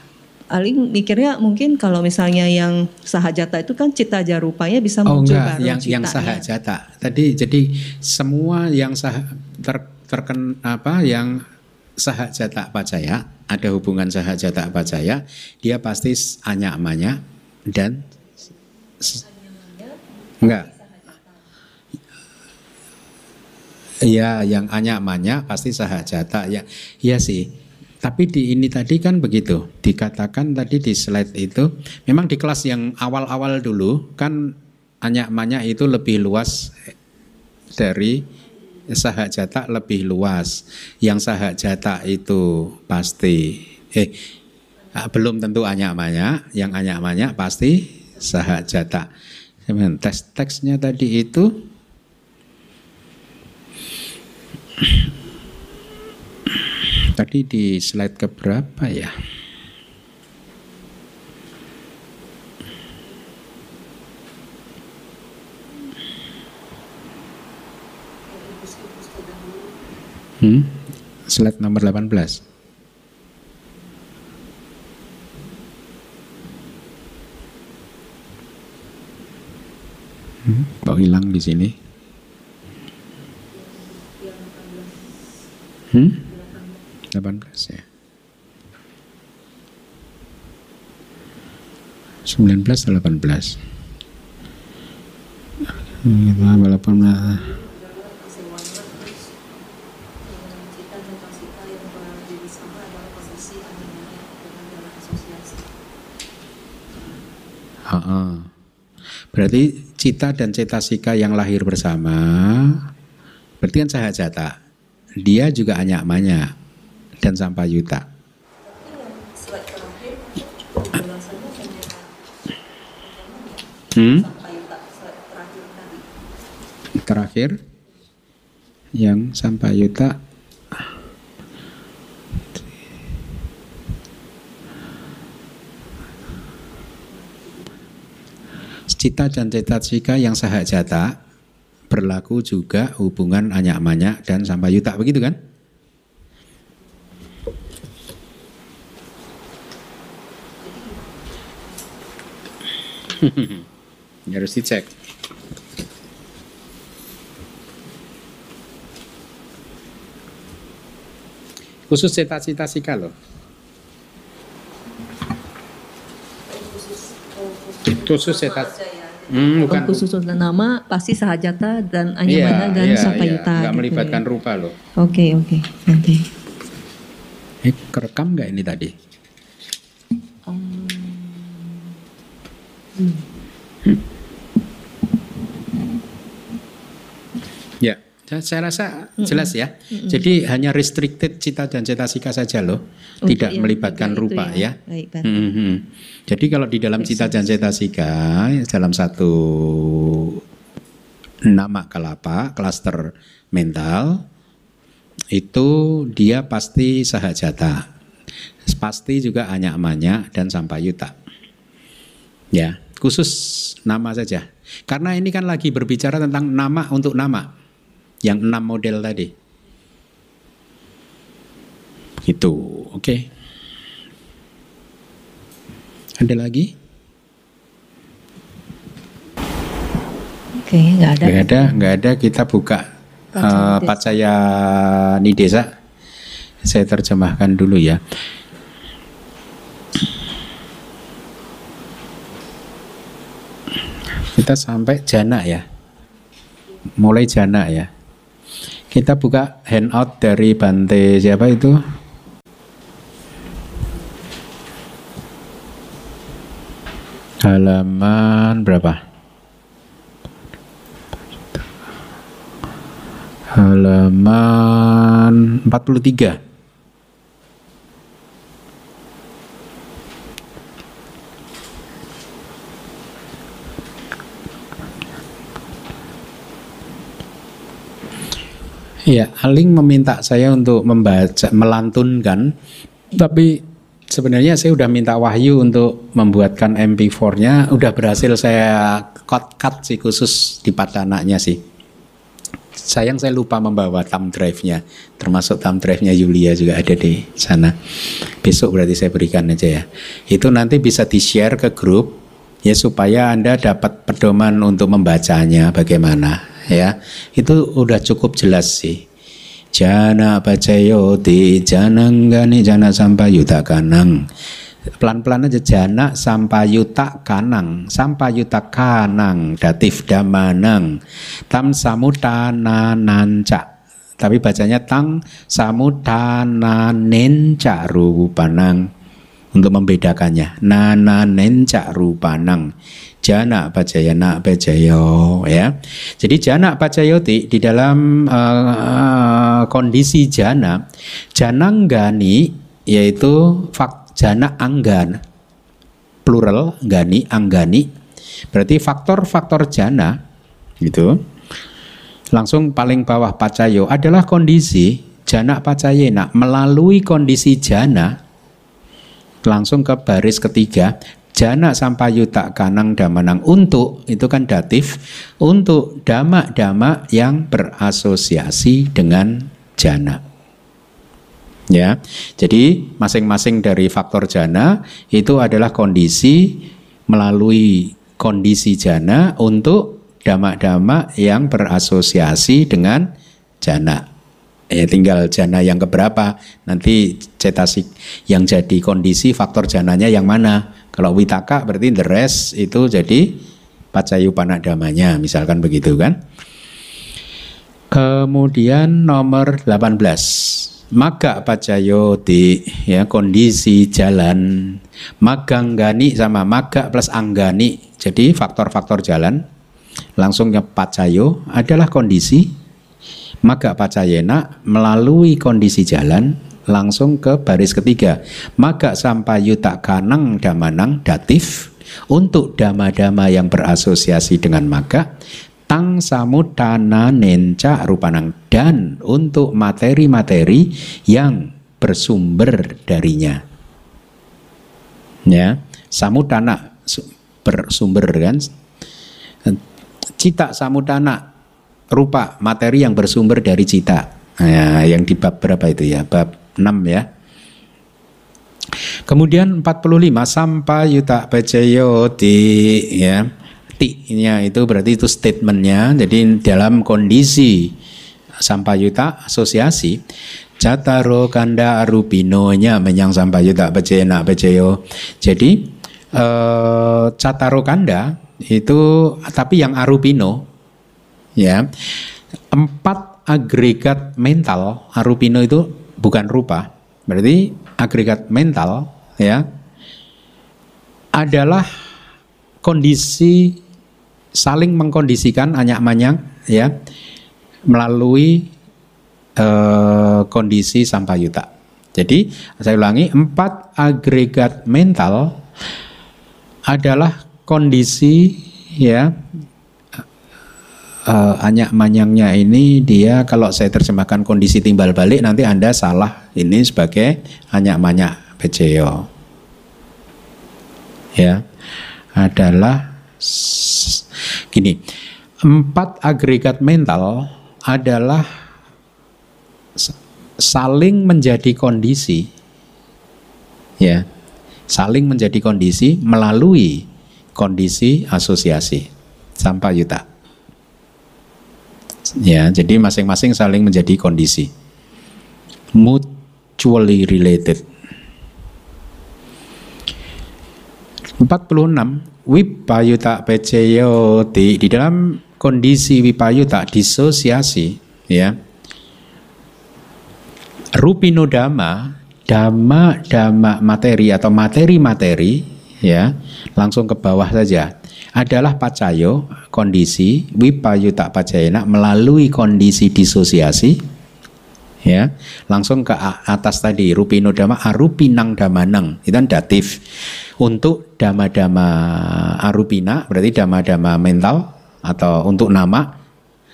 Aling mikirnya mungkin kalau misalnya yang sahajata itu kan cita jarupanya bisa oh, muncul enggak, yang citanya. yang sahajata. Tadi jadi semua yang sah ter, terken apa yang sahajata pacaya ada hubungan sahajata pacaya dia pasti anyamanya dan enggak Iya, yang anyamanya pasti sahajata ya. Iya sih. Tapi di ini tadi kan begitu, dikatakan tadi di slide itu, memang di kelas yang awal-awal dulu kan anyak-manyak itu lebih luas dari sahak jata lebih luas. Yang sahak jata itu pasti, eh belum tentu anyak-manyak, yang anyak-manyak pasti sahak jata. Teks-teksnya tadi itu Tadi di slide keberapa ya? Hmm? Slide nomor 18. Hmm, kok hilang di sini? Hmm? 18 ya 19 18 kita walaupun Ha -ha. Berarti cita dan cetasika yang lahir bersama berarti kan sahajata. Dia juga anyak-manyak dan Sampayuta. Hmm? Terakhir yang Sampayuta cita dan cita cika yang sahajata berlaku juga hubungan anyak-manyak dan sampayuta begitu kan? Harus dicek. Khusus cita-cita sika loh. Khusus cita Hmm, bukan. khusus untuk nama pasti sahajata dan anyamana dan iya, sampayuta. iya. Nggak gitu melibatkan ya. rupa loh. Oke oke nanti. Eh, kerekam nggak ini tadi? Ya, saya- saya rasa jelas ya. Jadi hanya restricted cita dan cetasika saja loh, Untuk tidak yang melibatkan rupa ya. Baik, Pak. Mhm. Jadi kalau di dalam cita dan cetasika dalam satu nama kelapa klaster mental itu dia pasti sahajata, pasti juga anyak-manyak dan sampayuta. Ya, khusus nama saja. Karena ini kan lagi berbicara tentang nama untuk nama. Yang enam model tadi. Gitu, oke. Ada lagi? Oke nggak ada. Nggak ada, nggak ada. Kita buka eh, Pacaya Nidesa. Saya terjemahkan dulu ya. Kita sampai jana ya. Mulai jana ya. Kita buka handout dari Bante siapa itu? Halaman berapa? Halaman 43. Ya, Aling meminta saya untuk membaca, melantunkan, tapi sebenarnya saya udah minta Wahyu untuk membuatkan MP4-nya, udah berhasil saya cut-cut sih khusus di padananya sih. Sayang saya lupa membawa thumb drive-nya, termasuk thumb drive-nya Yulia juga ada di sana. Besok berarti saya berikan aja ya. Itu nanti bisa di-share ke grup ya supaya Anda dapat pedoman untuk membacanya bagaimana ya. Itu udah cukup jelas sih. Jana pacayoti jananggani jana sampayuta kanang pelan-pelan aja jana sampayuta kanang sampayuta kanang datif damanang tam samutana nanca tapi bacanya tang samutana nenca rupanang untuk membedakannya nana nenca rupanang jana pacayana pacayo ya. Jadi jana pacayoti di dalam eh, kondisi jana jananggani yaitu fak jana anggan plural gani anggani. Berarti faktor-faktor jana gitu. Langsung paling bawah pacayo adalah kondisi jana pacayena melalui kondisi jana langsung ke baris ketiga jana sampayuta kanang damanang untuk itu kan datif untuk dama-dama yang berasosiasi dengan jana. Ya jadi masing-masing dari faktor jana itu adalah kondisi melalui kondisi jana untuk dama-dama yang berasosiasi dengan jana. Ya tinggal jana yang keberapa nanti cetasik yang jadi kondisi faktor jananya yang mana kalau witaka berarti the rest itu jadi pacayu damanya misalkan begitu kan? Kemudian nomor 18 maga pacayoti ya kondisi jalan. Maganggani sama maga plus anggani. Jadi faktor-faktor jalan. Langsungnya pacayo adalah kondisi. Maga pacayena melalui kondisi jalan langsung ke baris ketiga. Maga sampayuta kanang damanang datif untuk dama-dama yang berasosiasi dengan maga tang samudana nenca rupanang dan untuk materi-materi yang bersumber darinya. Ya, samudana su- bersumber kan cita samudana rupa materi yang bersumber dari cita. Nah, yang di bab berapa itu ya? Bab 6 ya. Kemudian 45 sampai yuta bacayo di ya. Ti-nya itu berarti itu statementnya. Jadi dalam kondisi sampayuta asosiasi Cataro kanda arupinonya menyang sampayuta becena beceyo. Jadi eh, cataro kanda itu tapi yang arupino ya empat agregat mental arupino itu bukan rupa berarti agregat mental ya adalah kondisi saling mengkondisikan anyak-manyak ya melalui eh, kondisi sampayuta. Jadi saya ulangi empat agregat mental adalah kondisi ya uh, anyak manyangnya ini dia kalau saya terjemahkan kondisi timbal balik nanti anda salah ini sebagai anyak manyak bejeo ya adalah gini empat agregat mental adalah saling menjadi kondisi ya saling menjadi kondisi melalui kondisi asosiasi. Sampai yuta ya jadi masing-masing saling menjadi kondisi. Mutually related. 46 wipayuta peceyo di, dalam kondisi wipayuta disosiasi ya. Rupino dama dama materi atau materi-materi ya. Langsung ke bawah saja adalah pacayo kondisi wipayuta pacayana melalui kondisi disosiasi ya langsung ke atas tadi rupino dama arupinang damanang itu kan datif untuk dama-dama arupina berarti dama-dama mental atau untuk nama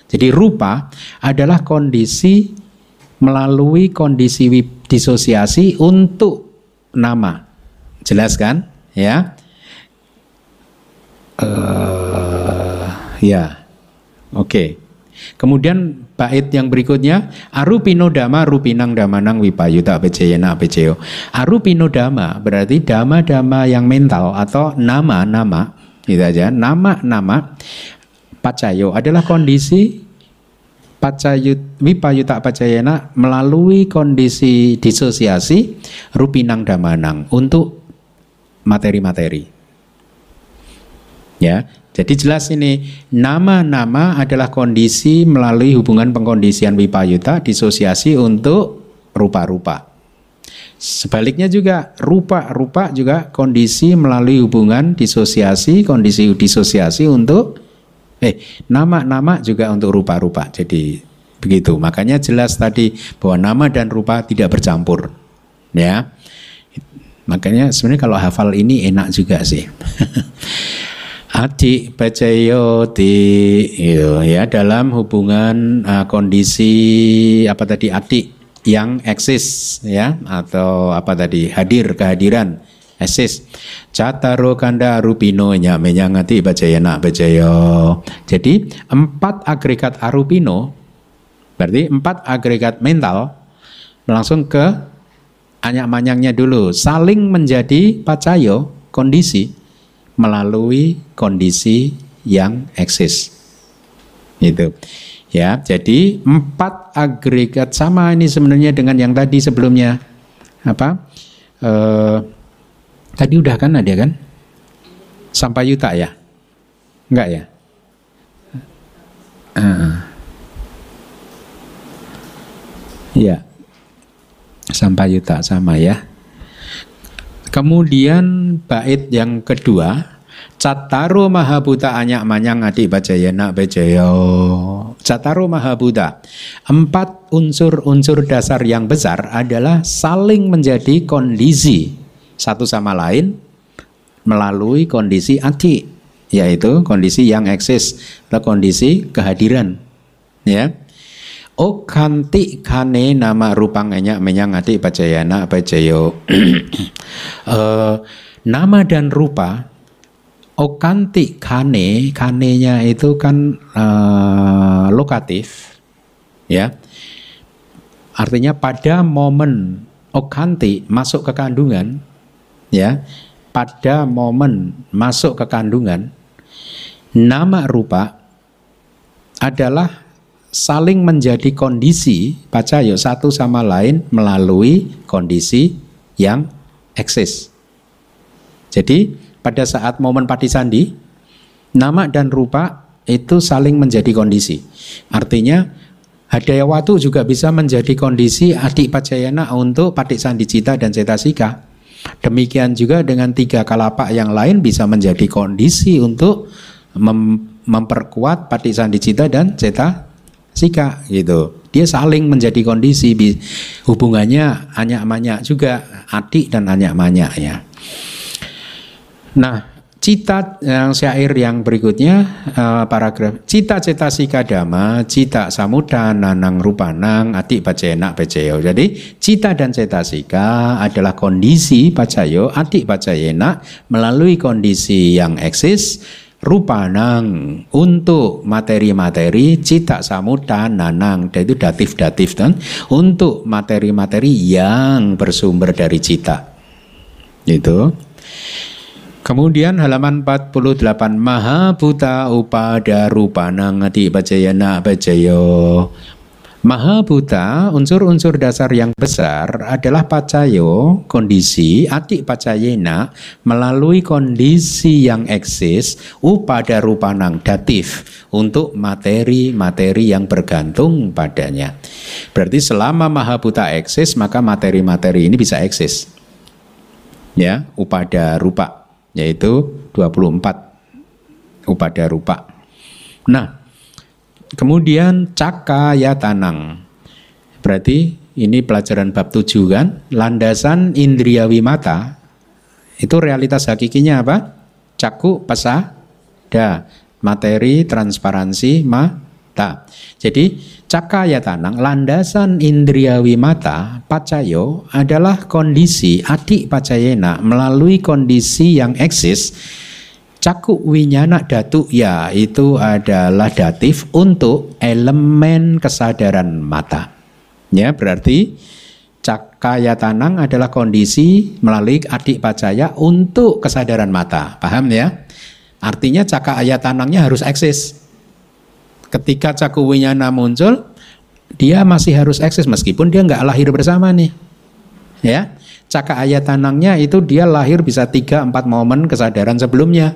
jadi rupa adalah kondisi melalui kondisi disosiasi untuk nama. Jelas kan? Ya. Uh, ya. Oke. Okay. Kemudian bait yang berikutnya arupino dama rupinang damanang wipayuta pejayana pejeyo. Arupino dama berarti dama-dama yang mental atau nama-nama gitu aja. Nama-nama pacayo adalah kondisi pacayut wipayuta pacayana melalui kondisi disosiasi rupinang damanang untuk materi-materi. Ya, jadi jelas ini nama-nama adalah kondisi melalui hubungan pengkondisian wipayuta disosiasi untuk rupa-rupa. Sebaliknya juga rupa-rupa juga kondisi melalui hubungan disosiasi, kondisi disosiasi untuk Eh, nama-nama juga untuk rupa-rupa. Jadi begitu. Makanya jelas tadi bahwa nama dan rupa tidak bercampur. Ya. Makanya sebenarnya kalau hafal ini enak juga sih. Adi bacayo di gitu, ya dalam hubungan uh, kondisi apa tadi adik yang eksis ya atau apa tadi hadir kehadiran esis cataro kanda arupino nya menyangati bacayana bacayo jadi empat agregat arupino berarti empat agregat mental langsung ke anyak manyangnya dulu. Saling menjadi pacayo kondisi melalui kondisi yang eksis itu ya jadi empat agregat sama ini sebenarnya dengan yang tadi sebelumnya apa eh, Tadi udah kan ada kan? Sampai yuta ya? Enggak ya? Uh. Ya. Sampai yuta sama ya. Kemudian bait yang kedua, Cataru Mahabuta Anyak Manyang Adi Bajayana Bajayo. Cataru Mahabuta. Empat unsur-unsur dasar yang besar adalah saling menjadi kondisi satu sama lain melalui kondisi ati yaitu kondisi yang eksis atau kondisi kehadiran ya O kanti kane nama rupangnya menyang ati pacayana pacayo. Uh, nama dan rupa O kanti kane kanenya itu kan uh, lokatif ya. Artinya pada momen okanti masuk ke kandungan ya. Pada momen masuk ke kandungan nama rupa adalah saling menjadi kondisi pacayo satu sama lain melalui kondisi yang eksis. Jadi pada saat momen patisandi nama dan rupa itu saling menjadi kondisi. Artinya Hadayawatu juga bisa menjadi kondisi adik pacayana untuk patik sandi cita dan cetasika. Demikian juga dengan tiga kalapak yang lain bisa menjadi kondisi untuk mem memperkuat sandi cita dan ceta sika gitu. Dia saling menjadi kondisi hubungannya anyak manyak juga adik dan anyak manyak ya. Nah, cita yang syair yang berikutnya uh, paragraf cita cita sika dama cita samuda nanang rupanang adik bacenak beceyo jadi cita dan cetasika adalah kondisi pacayo adik bacayena melalui kondisi yang eksis rupanang. Untuk materi-materi cita samuda nanang. Dan itu datif-datif kan? Untuk materi-materi yang bersumber dari cita. Itu Kemudian halaman 48 Maha Buta Upada Rupanang. Adi Bajayana Bajayo Maha Buta, unsur-unsur dasar yang besar adalah pacayo, kondisi, adik pacayena, melalui kondisi yang eksis, upada rupanang datif, untuk materi-materi yang bergantung padanya. Berarti selama Maha Buta eksis, maka materi-materi ini bisa eksis. Ya, upada rupa, yaitu 24 upada rupa. Nah, Kemudian cakaya tanang. Berarti ini pelajaran bab tujuh kan? Landasan indriawi mata itu realitas hakikinya apa? Caku, pesa, da, materi, transparansi, mata. Jadi cakaya tanang, landasan indriawi mata, pacayo adalah kondisi adik pacayena melalui kondisi yang eksis Caku winyana datu ya itu adalah datif untuk elemen kesadaran mata. Ya berarti cakaya tanang adalah kondisi melalui adik pacaya untuk kesadaran mata. Paham ya? Artinya cakaya tanangnya harus eksis. Ketika caku winyana muncul, dia masih harus eksis meskipun dia nggak lahir bersama nih. Ya, cakaya tanangnya itu dia lahir bisa 3-4 momen kesadaran sebelumnya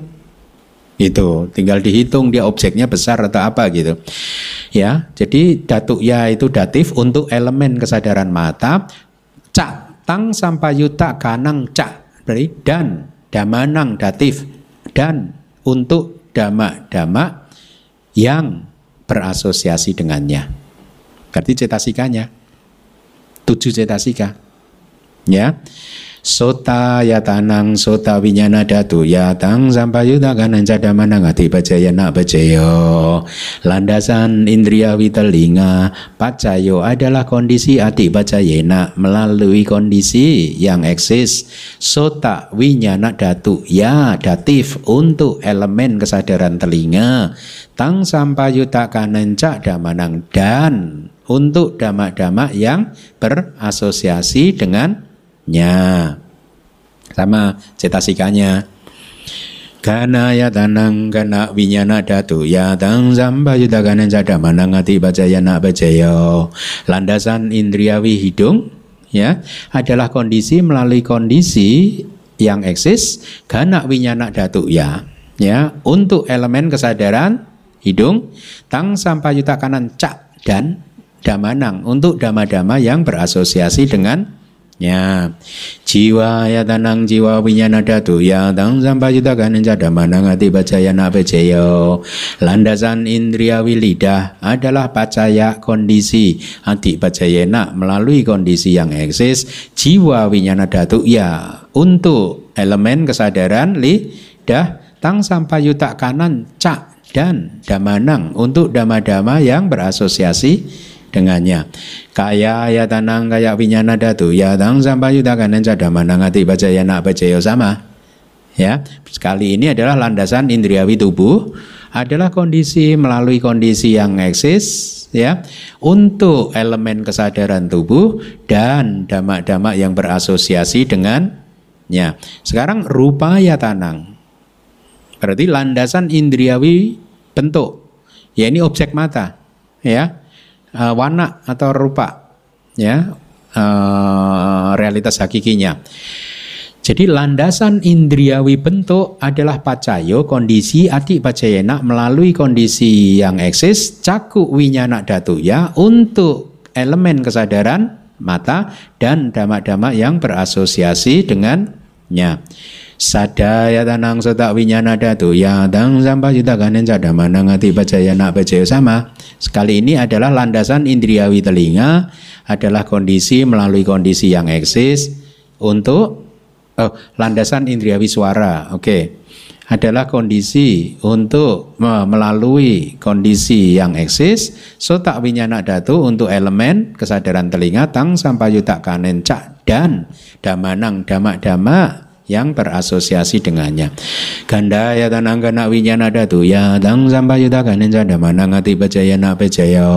itu tinggal dihitung dia objeknya besar atau apa gitu. Ya jadi datuk ya itu datif untuk elemen kesadaran mata. Cak tang sampayuta kanang cak. Berarti dan damanang datif. Dan untuk dama-dama yang berasosiasi dengannya. Berarti cetasikanya? Tujuh cetasika. Ya Sota yatanang sota winyana datu yatang sampayuta kanan cadamanang ati nak bajayo Landasan indria witelinga pacayo adalah kondisi ati bacayena melalui kondisi yang eksis. Sota winyana datu ya datif untuk elemen kesadaran telinga. Tang sampayuta kanan cadamanang dan untuk damak-damak yang berasosiasi dengan nya. Sama cetasikanya. Kana ya tanang kana winyana datu ya tang samba yuda kanan cada manangati bacaya bacayo landasan indriawi hidung ya adalah kondisi melalui kondisi yang eksis kana winyana datu ya. Ya untuk elemen kesadaran hidung tang sampai yuta kanan cak dan damanang untuk dama-dama yang berasosiasi dengan Ya, jiwa ya tanang jiwa winyana datu. Ya tang sampayuta kanan manang ati bacaya nabejayo landasan indria lidah adalah pacaya kondisi. Ati bacayena melalui kondisi yang eksis. Jiwa winyana datu ya. Untuk elemen kesadaran lidah tang sampayuta kanan cak dan damanang. Untuk dama-dama yang berasosiasi dengannya. Kaya ya tanang kaya winyana datu ya tang sampai yuda kanan manangati bacaya nak bacayo sama. Ya, sekali ini adalah landasan indriawi tubuh adalah kondisi melalui kondisi yang eksis ya untuk elemen kesadaran tubuh dan damak-damak yang berasosiasi dengannya. Sekarang rupa ya tanang. Berarti landasan indriawi bentuk. Ya ini objek mata, ya. Uh, warna atau rupa, ya. Uh, realitas hakikinya. Jadi landasan indriawi bentuk adalah pacayo kondisi adik pacayena melalui kondisi yang eksis caku winyana datu ya untuk elemen kesadaran mata dan damak-damak yang berasosiasi dengannya. Sadaya tanang setak winyana datu ya dang sampah juta kanen mana ngati pacayana pacayo sama. Sekali ini adalah landasan indriawi telinga adalah kondisi melalui kondisi yang eksis untuk oh, landasan indriawi suara. Oke. Okay. Adalah kondisi untuk melalui kondisi yang eksis, so tak winyana datu untuk elemen kesadaran telinga tang sampai yutak kanen cak dan damanang damak-damak yang berasosiasi dengannya. Ganda ya tanang kena winyana datu ya tang sampai yutak kanen cak damanang ati bajaya pejaya.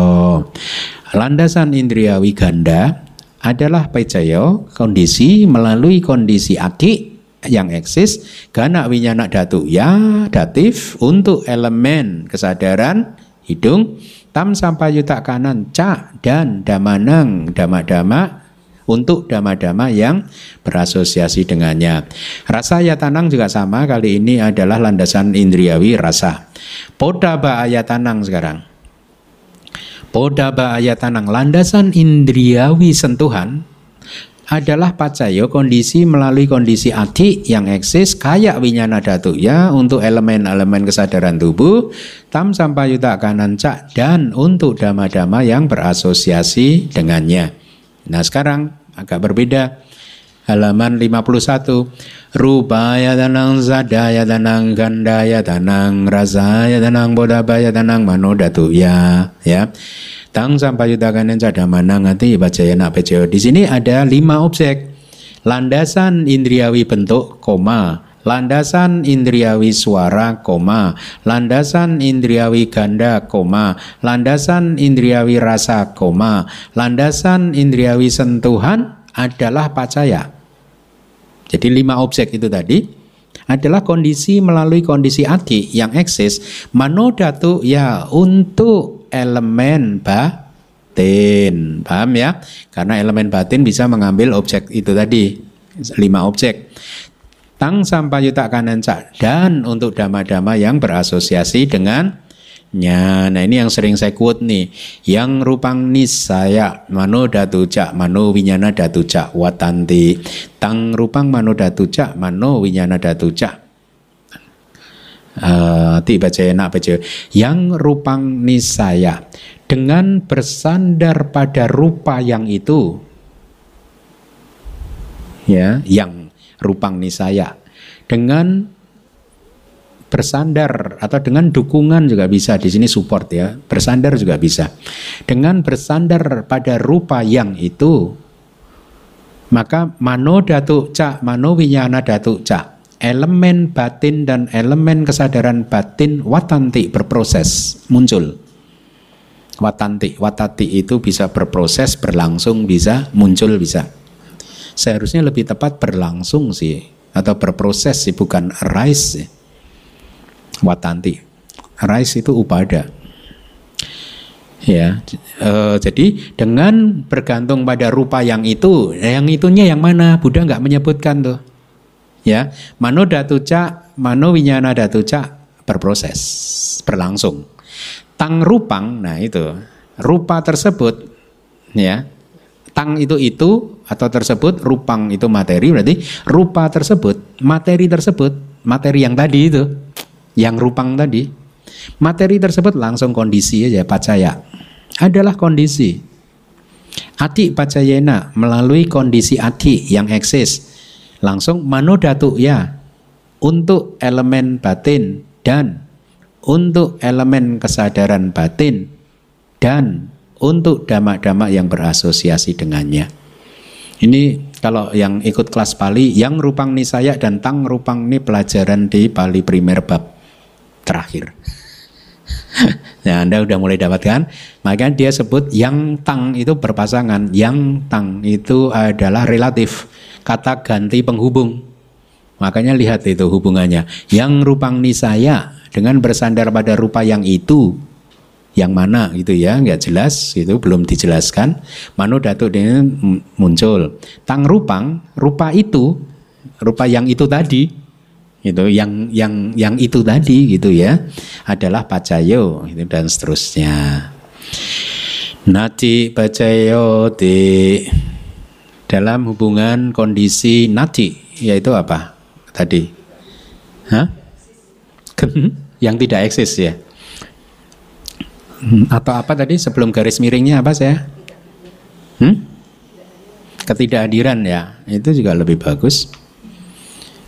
Landasan indriawi ganda adalah pecayo kondisi melalui kondisi adik yang eksis gana winyana datu ya datif untuk elemen kesadaran hidung tam sampai yutak kanan ca dan damanang dama-dama untuk dama-dama yang berasosiasi dengannya. Rasa ayatanang juga sama, kali ini adalah landasan indriawi rasa. Podaba ayatanang sekarang. Podaba ayatanang landasan indriawi sentuhan adalah pacayo kondisi melalui kondisi adi yang eksis kayak winyana datu ya untuk elemen-elemen kesadaran tubuh tam sampai yuta kanan cak dan untuk dama-dama yang berasosiasi dengannya. Nah sekarang agak berbeda. Halaman 51 rupaya tanang zadaya tanang gandaya tanang rasaya tanang bodabaya tanang manodatu ya. Ya tang sampai yudakanen cadamana ngati bacayana peceo di sini ada lima objek. Landasan indriawi bentuk koma landasan indriawi suara koma, landasan indriawi ganda koma, landasan indriawi rasa koma, landasan indriawi sentuhan adalah pacaya. Jadi lima objek itu tadi adalah kondisi melalui kondisi adi yang eksis. Manodatu ya untuk elemen batin. Paham ya? Karena elemen batin bisa mengambil objek itu tadi lima objek tang sampai yuta kanan cak dan untuk dama-dama yang berasosiasi dengan nya. Nah ini yang sering saya quote nih. Yang rupang nisaya mano datuca mano winyana datuca watanti. Tang rupang mano datuca mano winyana datuca. Uh, tiba nak baca yang rupang nisaya dengan bersandar pada rupa yang itu ya yang rupang nisaya dengan bersandar atau dengan dukungan juga bisa. Di sini support ya bersandar juga bisa. Dengan bersandar pada rupa yang itu maka mano datu cak mano winyana datu cak. Elemen batin dan elemen kesadaran batin watanti berproses muncul. Watanti watati itu bisa berproses berlangsung bisa muncul bisa seharusnya lebih tepat berlangsung sih atau berproses sih bukan arise sih watanti. Rais itu upada. Ya, e, jadi dengan bergantung pada rupa yang itu, yang itunya yang mana? Buddha nggak menyebutkan tuh. Ya, mano datuca, mano winyana datuca berproses, berlangsung. Tang rupang, nah itu rupa tersebut, ya, tang itu itu atau tersebut, rupang itu materi, berarti rupa tersebut, materi tersebut, materi yang tadi itu yang rupang tadi, materi tersebut langsung kondisi aja pacaya. Adalah kondisi. Ati pacayena melalui kondisi ati yang eksis. Langsung manodatu ya untuk elemen batin dan untuk elemen kesadaran batin dan untuk damak-damak yang berasosiasi dengannya. Ini kalau yang ikut kelas Pali, yang rupang nisaya dan tang rupang ni pelajaran di Pali primer bab terakhir. Nah, Anda udah mulai dapatkan. Maka dia sebut yang tang itu berpasangan. Yang tang itu adalah relatif. Kata ganti penghubung. Makanya lihat itu hubungannya. Yang rupang nisaya dengan bersandar pada rupa yang itu. Yang mana gitu ya, nggak jelas itu belum dijelaskan. Manu datuk ini muncul. Tang rupang, rupa itu, rupa yang itu tadi itu yang yang yang itu tadi gitu ya adalah pacayo itu dan seterusnya nati pacayo di dalam hubungan kondisi nati yaitu apa tadi Hah? yang tidak eksis ya hmm, atau apa tadi sebelum garis miringnya apa saya hmm? ketidakhadiran ya itu juga lebih bagus.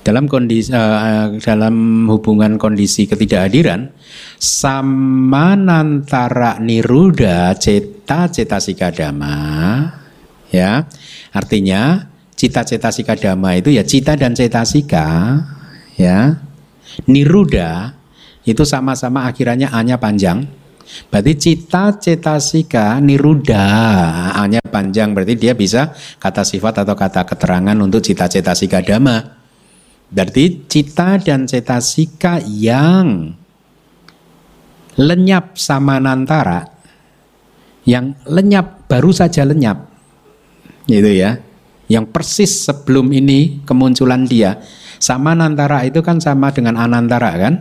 Dalam kondisi uh, dalam hubungan kondisi ketidakhadiran samanantara niruda cita cita sikadama ya. Artinya cita cita sikadama itu ya cita dan cetasika ya. Niruda itu sama-sama akhirannya a-nya panjang Berarti cita cetasika niruda hanya panjang berarti dia bisa kata sifat atau kata keterangan untuk cita cetasika dama. Berarti cita dan cetasika yang lenyap sama nantara, yang lenyap baru saja lenyap, gitu ya, yang persis sebelum ini kemunculan dia. Sama nantara itu kan sama dengan anantara kan?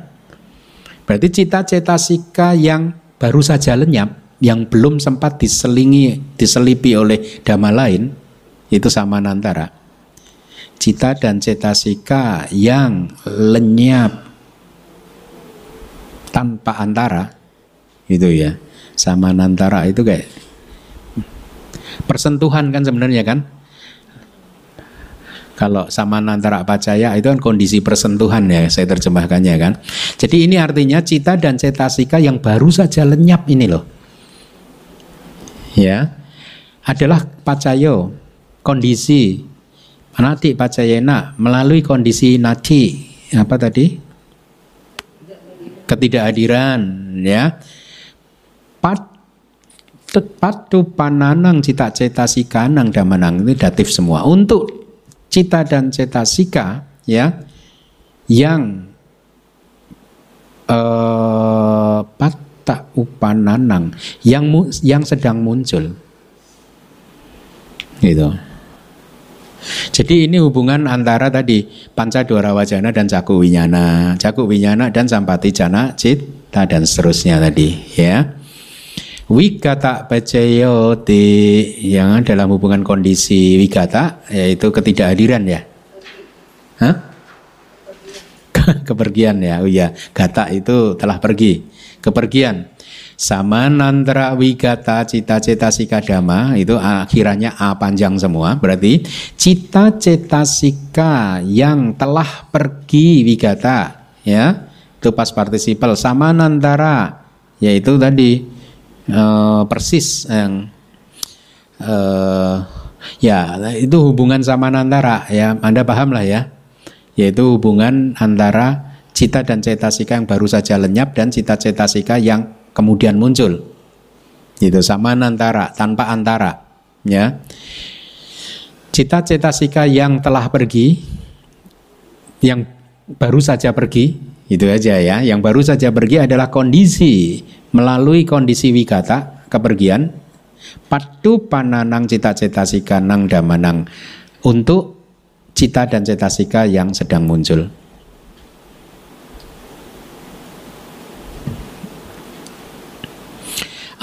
Berarti cita cetasika yang baru saja lenyap, yang belum sempat diselingi, diselipi oleh dhamma lain, itu sama nantara. Cita dan cetasika yang lenyap tanpa antara itu ya. Sama antara itu kayak persentuhan kan sebenarnya kan kalau sama antara pacaya itu kan kondisi persentuhan ya saya terjemahkannya kan jadi ini artinya cita dan cetasika yang baru saja lenyap ini loh ya adalah pacayo kondisi Nati pacayena melalui kondisi nati apa tadi? Ketidakhadiran ya. Pat patu pananang cita cetasika nang damanang itu datif semua. Untuk cita dan cetasika ya yang uh, patta upananang yang yang sedang muncul gitu jadi ini hubungan antara tadi panca dora wajana dan caku winyana, caku winyana dan sampati jana cita dan seterusnya tadi ya. Wikata pacayoti yang dalam hubungan kondisi wikata yaitu ketidakhadiran ya. Hah? Kepergian ya, oh ya, gata itu telah pergi, kepergian. Sama nantara wigata cita-cita sikadama itu akhirannya A panjang semua. Berarti cita-cita sika yang telah pergi wigata ya itu pas partisipal sama nantara yaitu tadi uh, persis yang uh, ya itu hubungan sama nantara ya Anda paham lah ya yaitu hubungan antara cita dan cetasika yang baru saja lenyap dan cita cetasika yang kemudian muncul. Itu sama antara, tanpa antara. Ya. Cita-cita sika yang telah pergi, yang baru saja pergi, itu aja ya. Yang baru saja pergi adalah kondisi melalui kondisi wikata kepergian patu pananang cita-cita sika nang damanang untuk cita dan cetasika yang sedang muncul.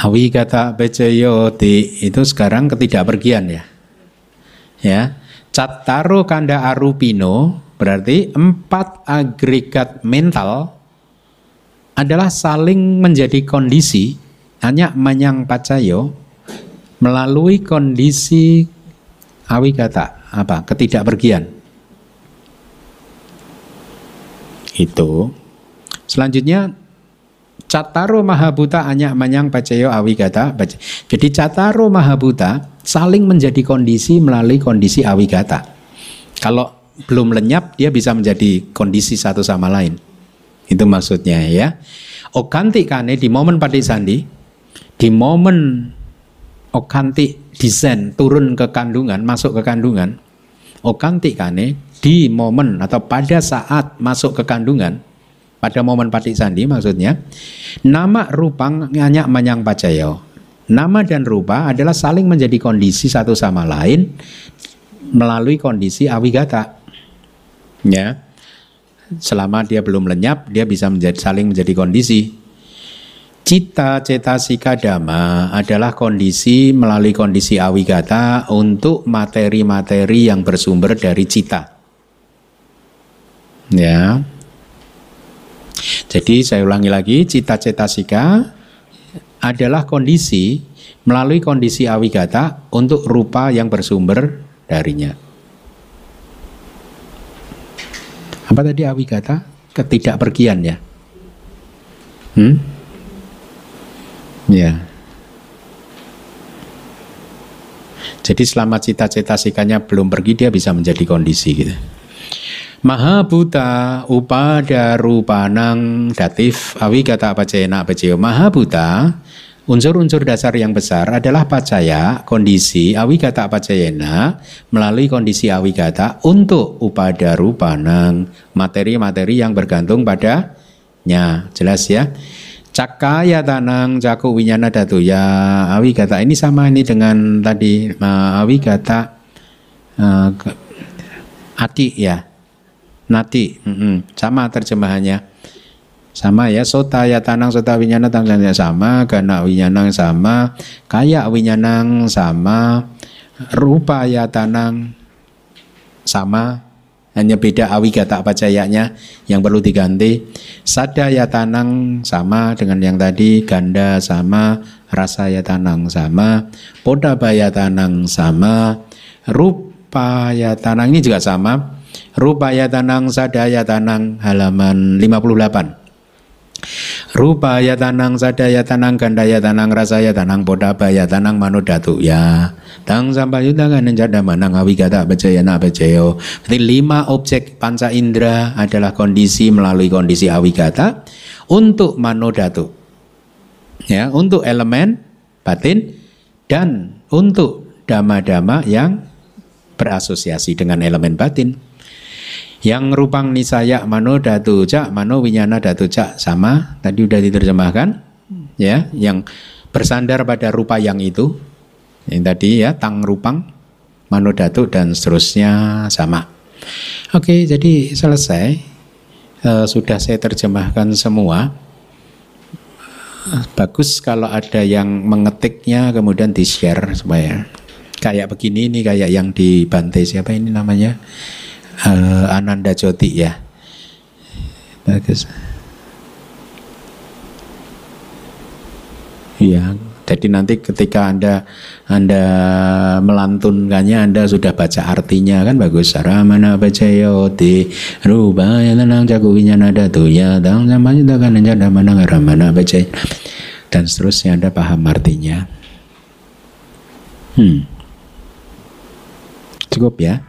Awi kata beceyoti itu sekarang ketidakpergian ya. Ya. Cataro kanda arupino berarti empat agregat mental adalah saling menjadi kondisi hanya manyang pacayo melalui kondisi awi kata apa ketidakpergian itu selanjutnya Cataro Mahabuta Anyak Manyang Pacayo Awigata. Jadi Cataro Mahabuta saling menjadi kondisi melalui kondisi Awigata. Kalau belum lenyap dia bisa menjadi kondisi satu sama lain. Itu maksudnya ya. Okanti kane di momen sandi, di momen okanti desain turun ke kandungan, masuk ke kandungan, okanti kane di momen atau pada saat masuk ke kandungan, pada momen sandi maksudnya, nama rupang nyanyak manyang pacayo. Nama dan rupa adalah saling menjadi kondisi satu sama lain melalui kondisi awigata. Ya. Selama dia belum lenyap, dia bisa menjadi saling menjadi kondisi. Cita cetasika dhamma adalah kondisi melalui kondisi awigata untuk materi-materi yang bersumber dari cita. Ya. Jadi saya ulangi lagi, cita cetasika adalah kondisi melalui kondisi awigata untuk rupa yang bersumber darinya. Apa tadi awigata? Ketidakpergian ya. Hmm? Ya. Jadi selama cita-cita sikanya belum pergi dia bisa menjadi kondisi gitu. Maha buta upada rupanang datif awi kata apa cena Maha buta Unsur-unsur dasar yang besar adalah pacaya, kondisi awigata pacayena melalui kondisi awigata untuk upada rupanang, materi-materi yang bergantung padanya. Jelas ya? Cakaya tanang caku winyana datu ya awigata ini sama ini dengan tadi uh, awigata uh, ati ya nati mm -mm. sama terjemahannya sama ya sota ya tanang sota winyana tangannya sama. Karena winyanang sama. Kaya winyanang sama. Rupa ya tanang sama. Hanya beda awi kata pacayanya yang perlu diganti. Sada ya tanang sama. Dengan yang tadi ganda sama. Rasa ya tanang sama. Poda ya tanang sama. Rupa ya tanang ini juga sama. Rupa ya tanang sada ya tanang halaman 58 Rupa ya tanang sadaya tanang gandaya tanang rasaya tanang podabaya tanang manudatu ya. Tang sampayutangan jada manang awigata nak bejayo Jadi lima objek panca indera adalah kondisi melalui kondisi awigata untuk manodatu ya untuk elemen batin dan untuk dama-dama yang berasosiasi dengan elemen batin yang rupang nisaya mano datu cak mano winyana datu cak. Sama tadi udah diterjemahkan ya yang bersandar pada rupa yang itu. Yang tadi ya tang rupang mano datu dan seterusnya sama. Oke jadi selesai. E, sudah saya terjemahkan semua. Bagus kalau ada yang mengetiknya kemudian di share supaya. Kayak begini ini kayak yang di Bante siapa ini namanya uh, Ananda Joti ya. Bagus. Iya, jadi nanti ketika Anda Anda melantunkannya Anda sudah baca artinya kan bagus. Ramana bacayoti rubaya tenang jagowinya nada tuh ya dang namanya kan ada mana ramana baca dan seterusnya Anda paham artinya. Hmm. Cukup ya.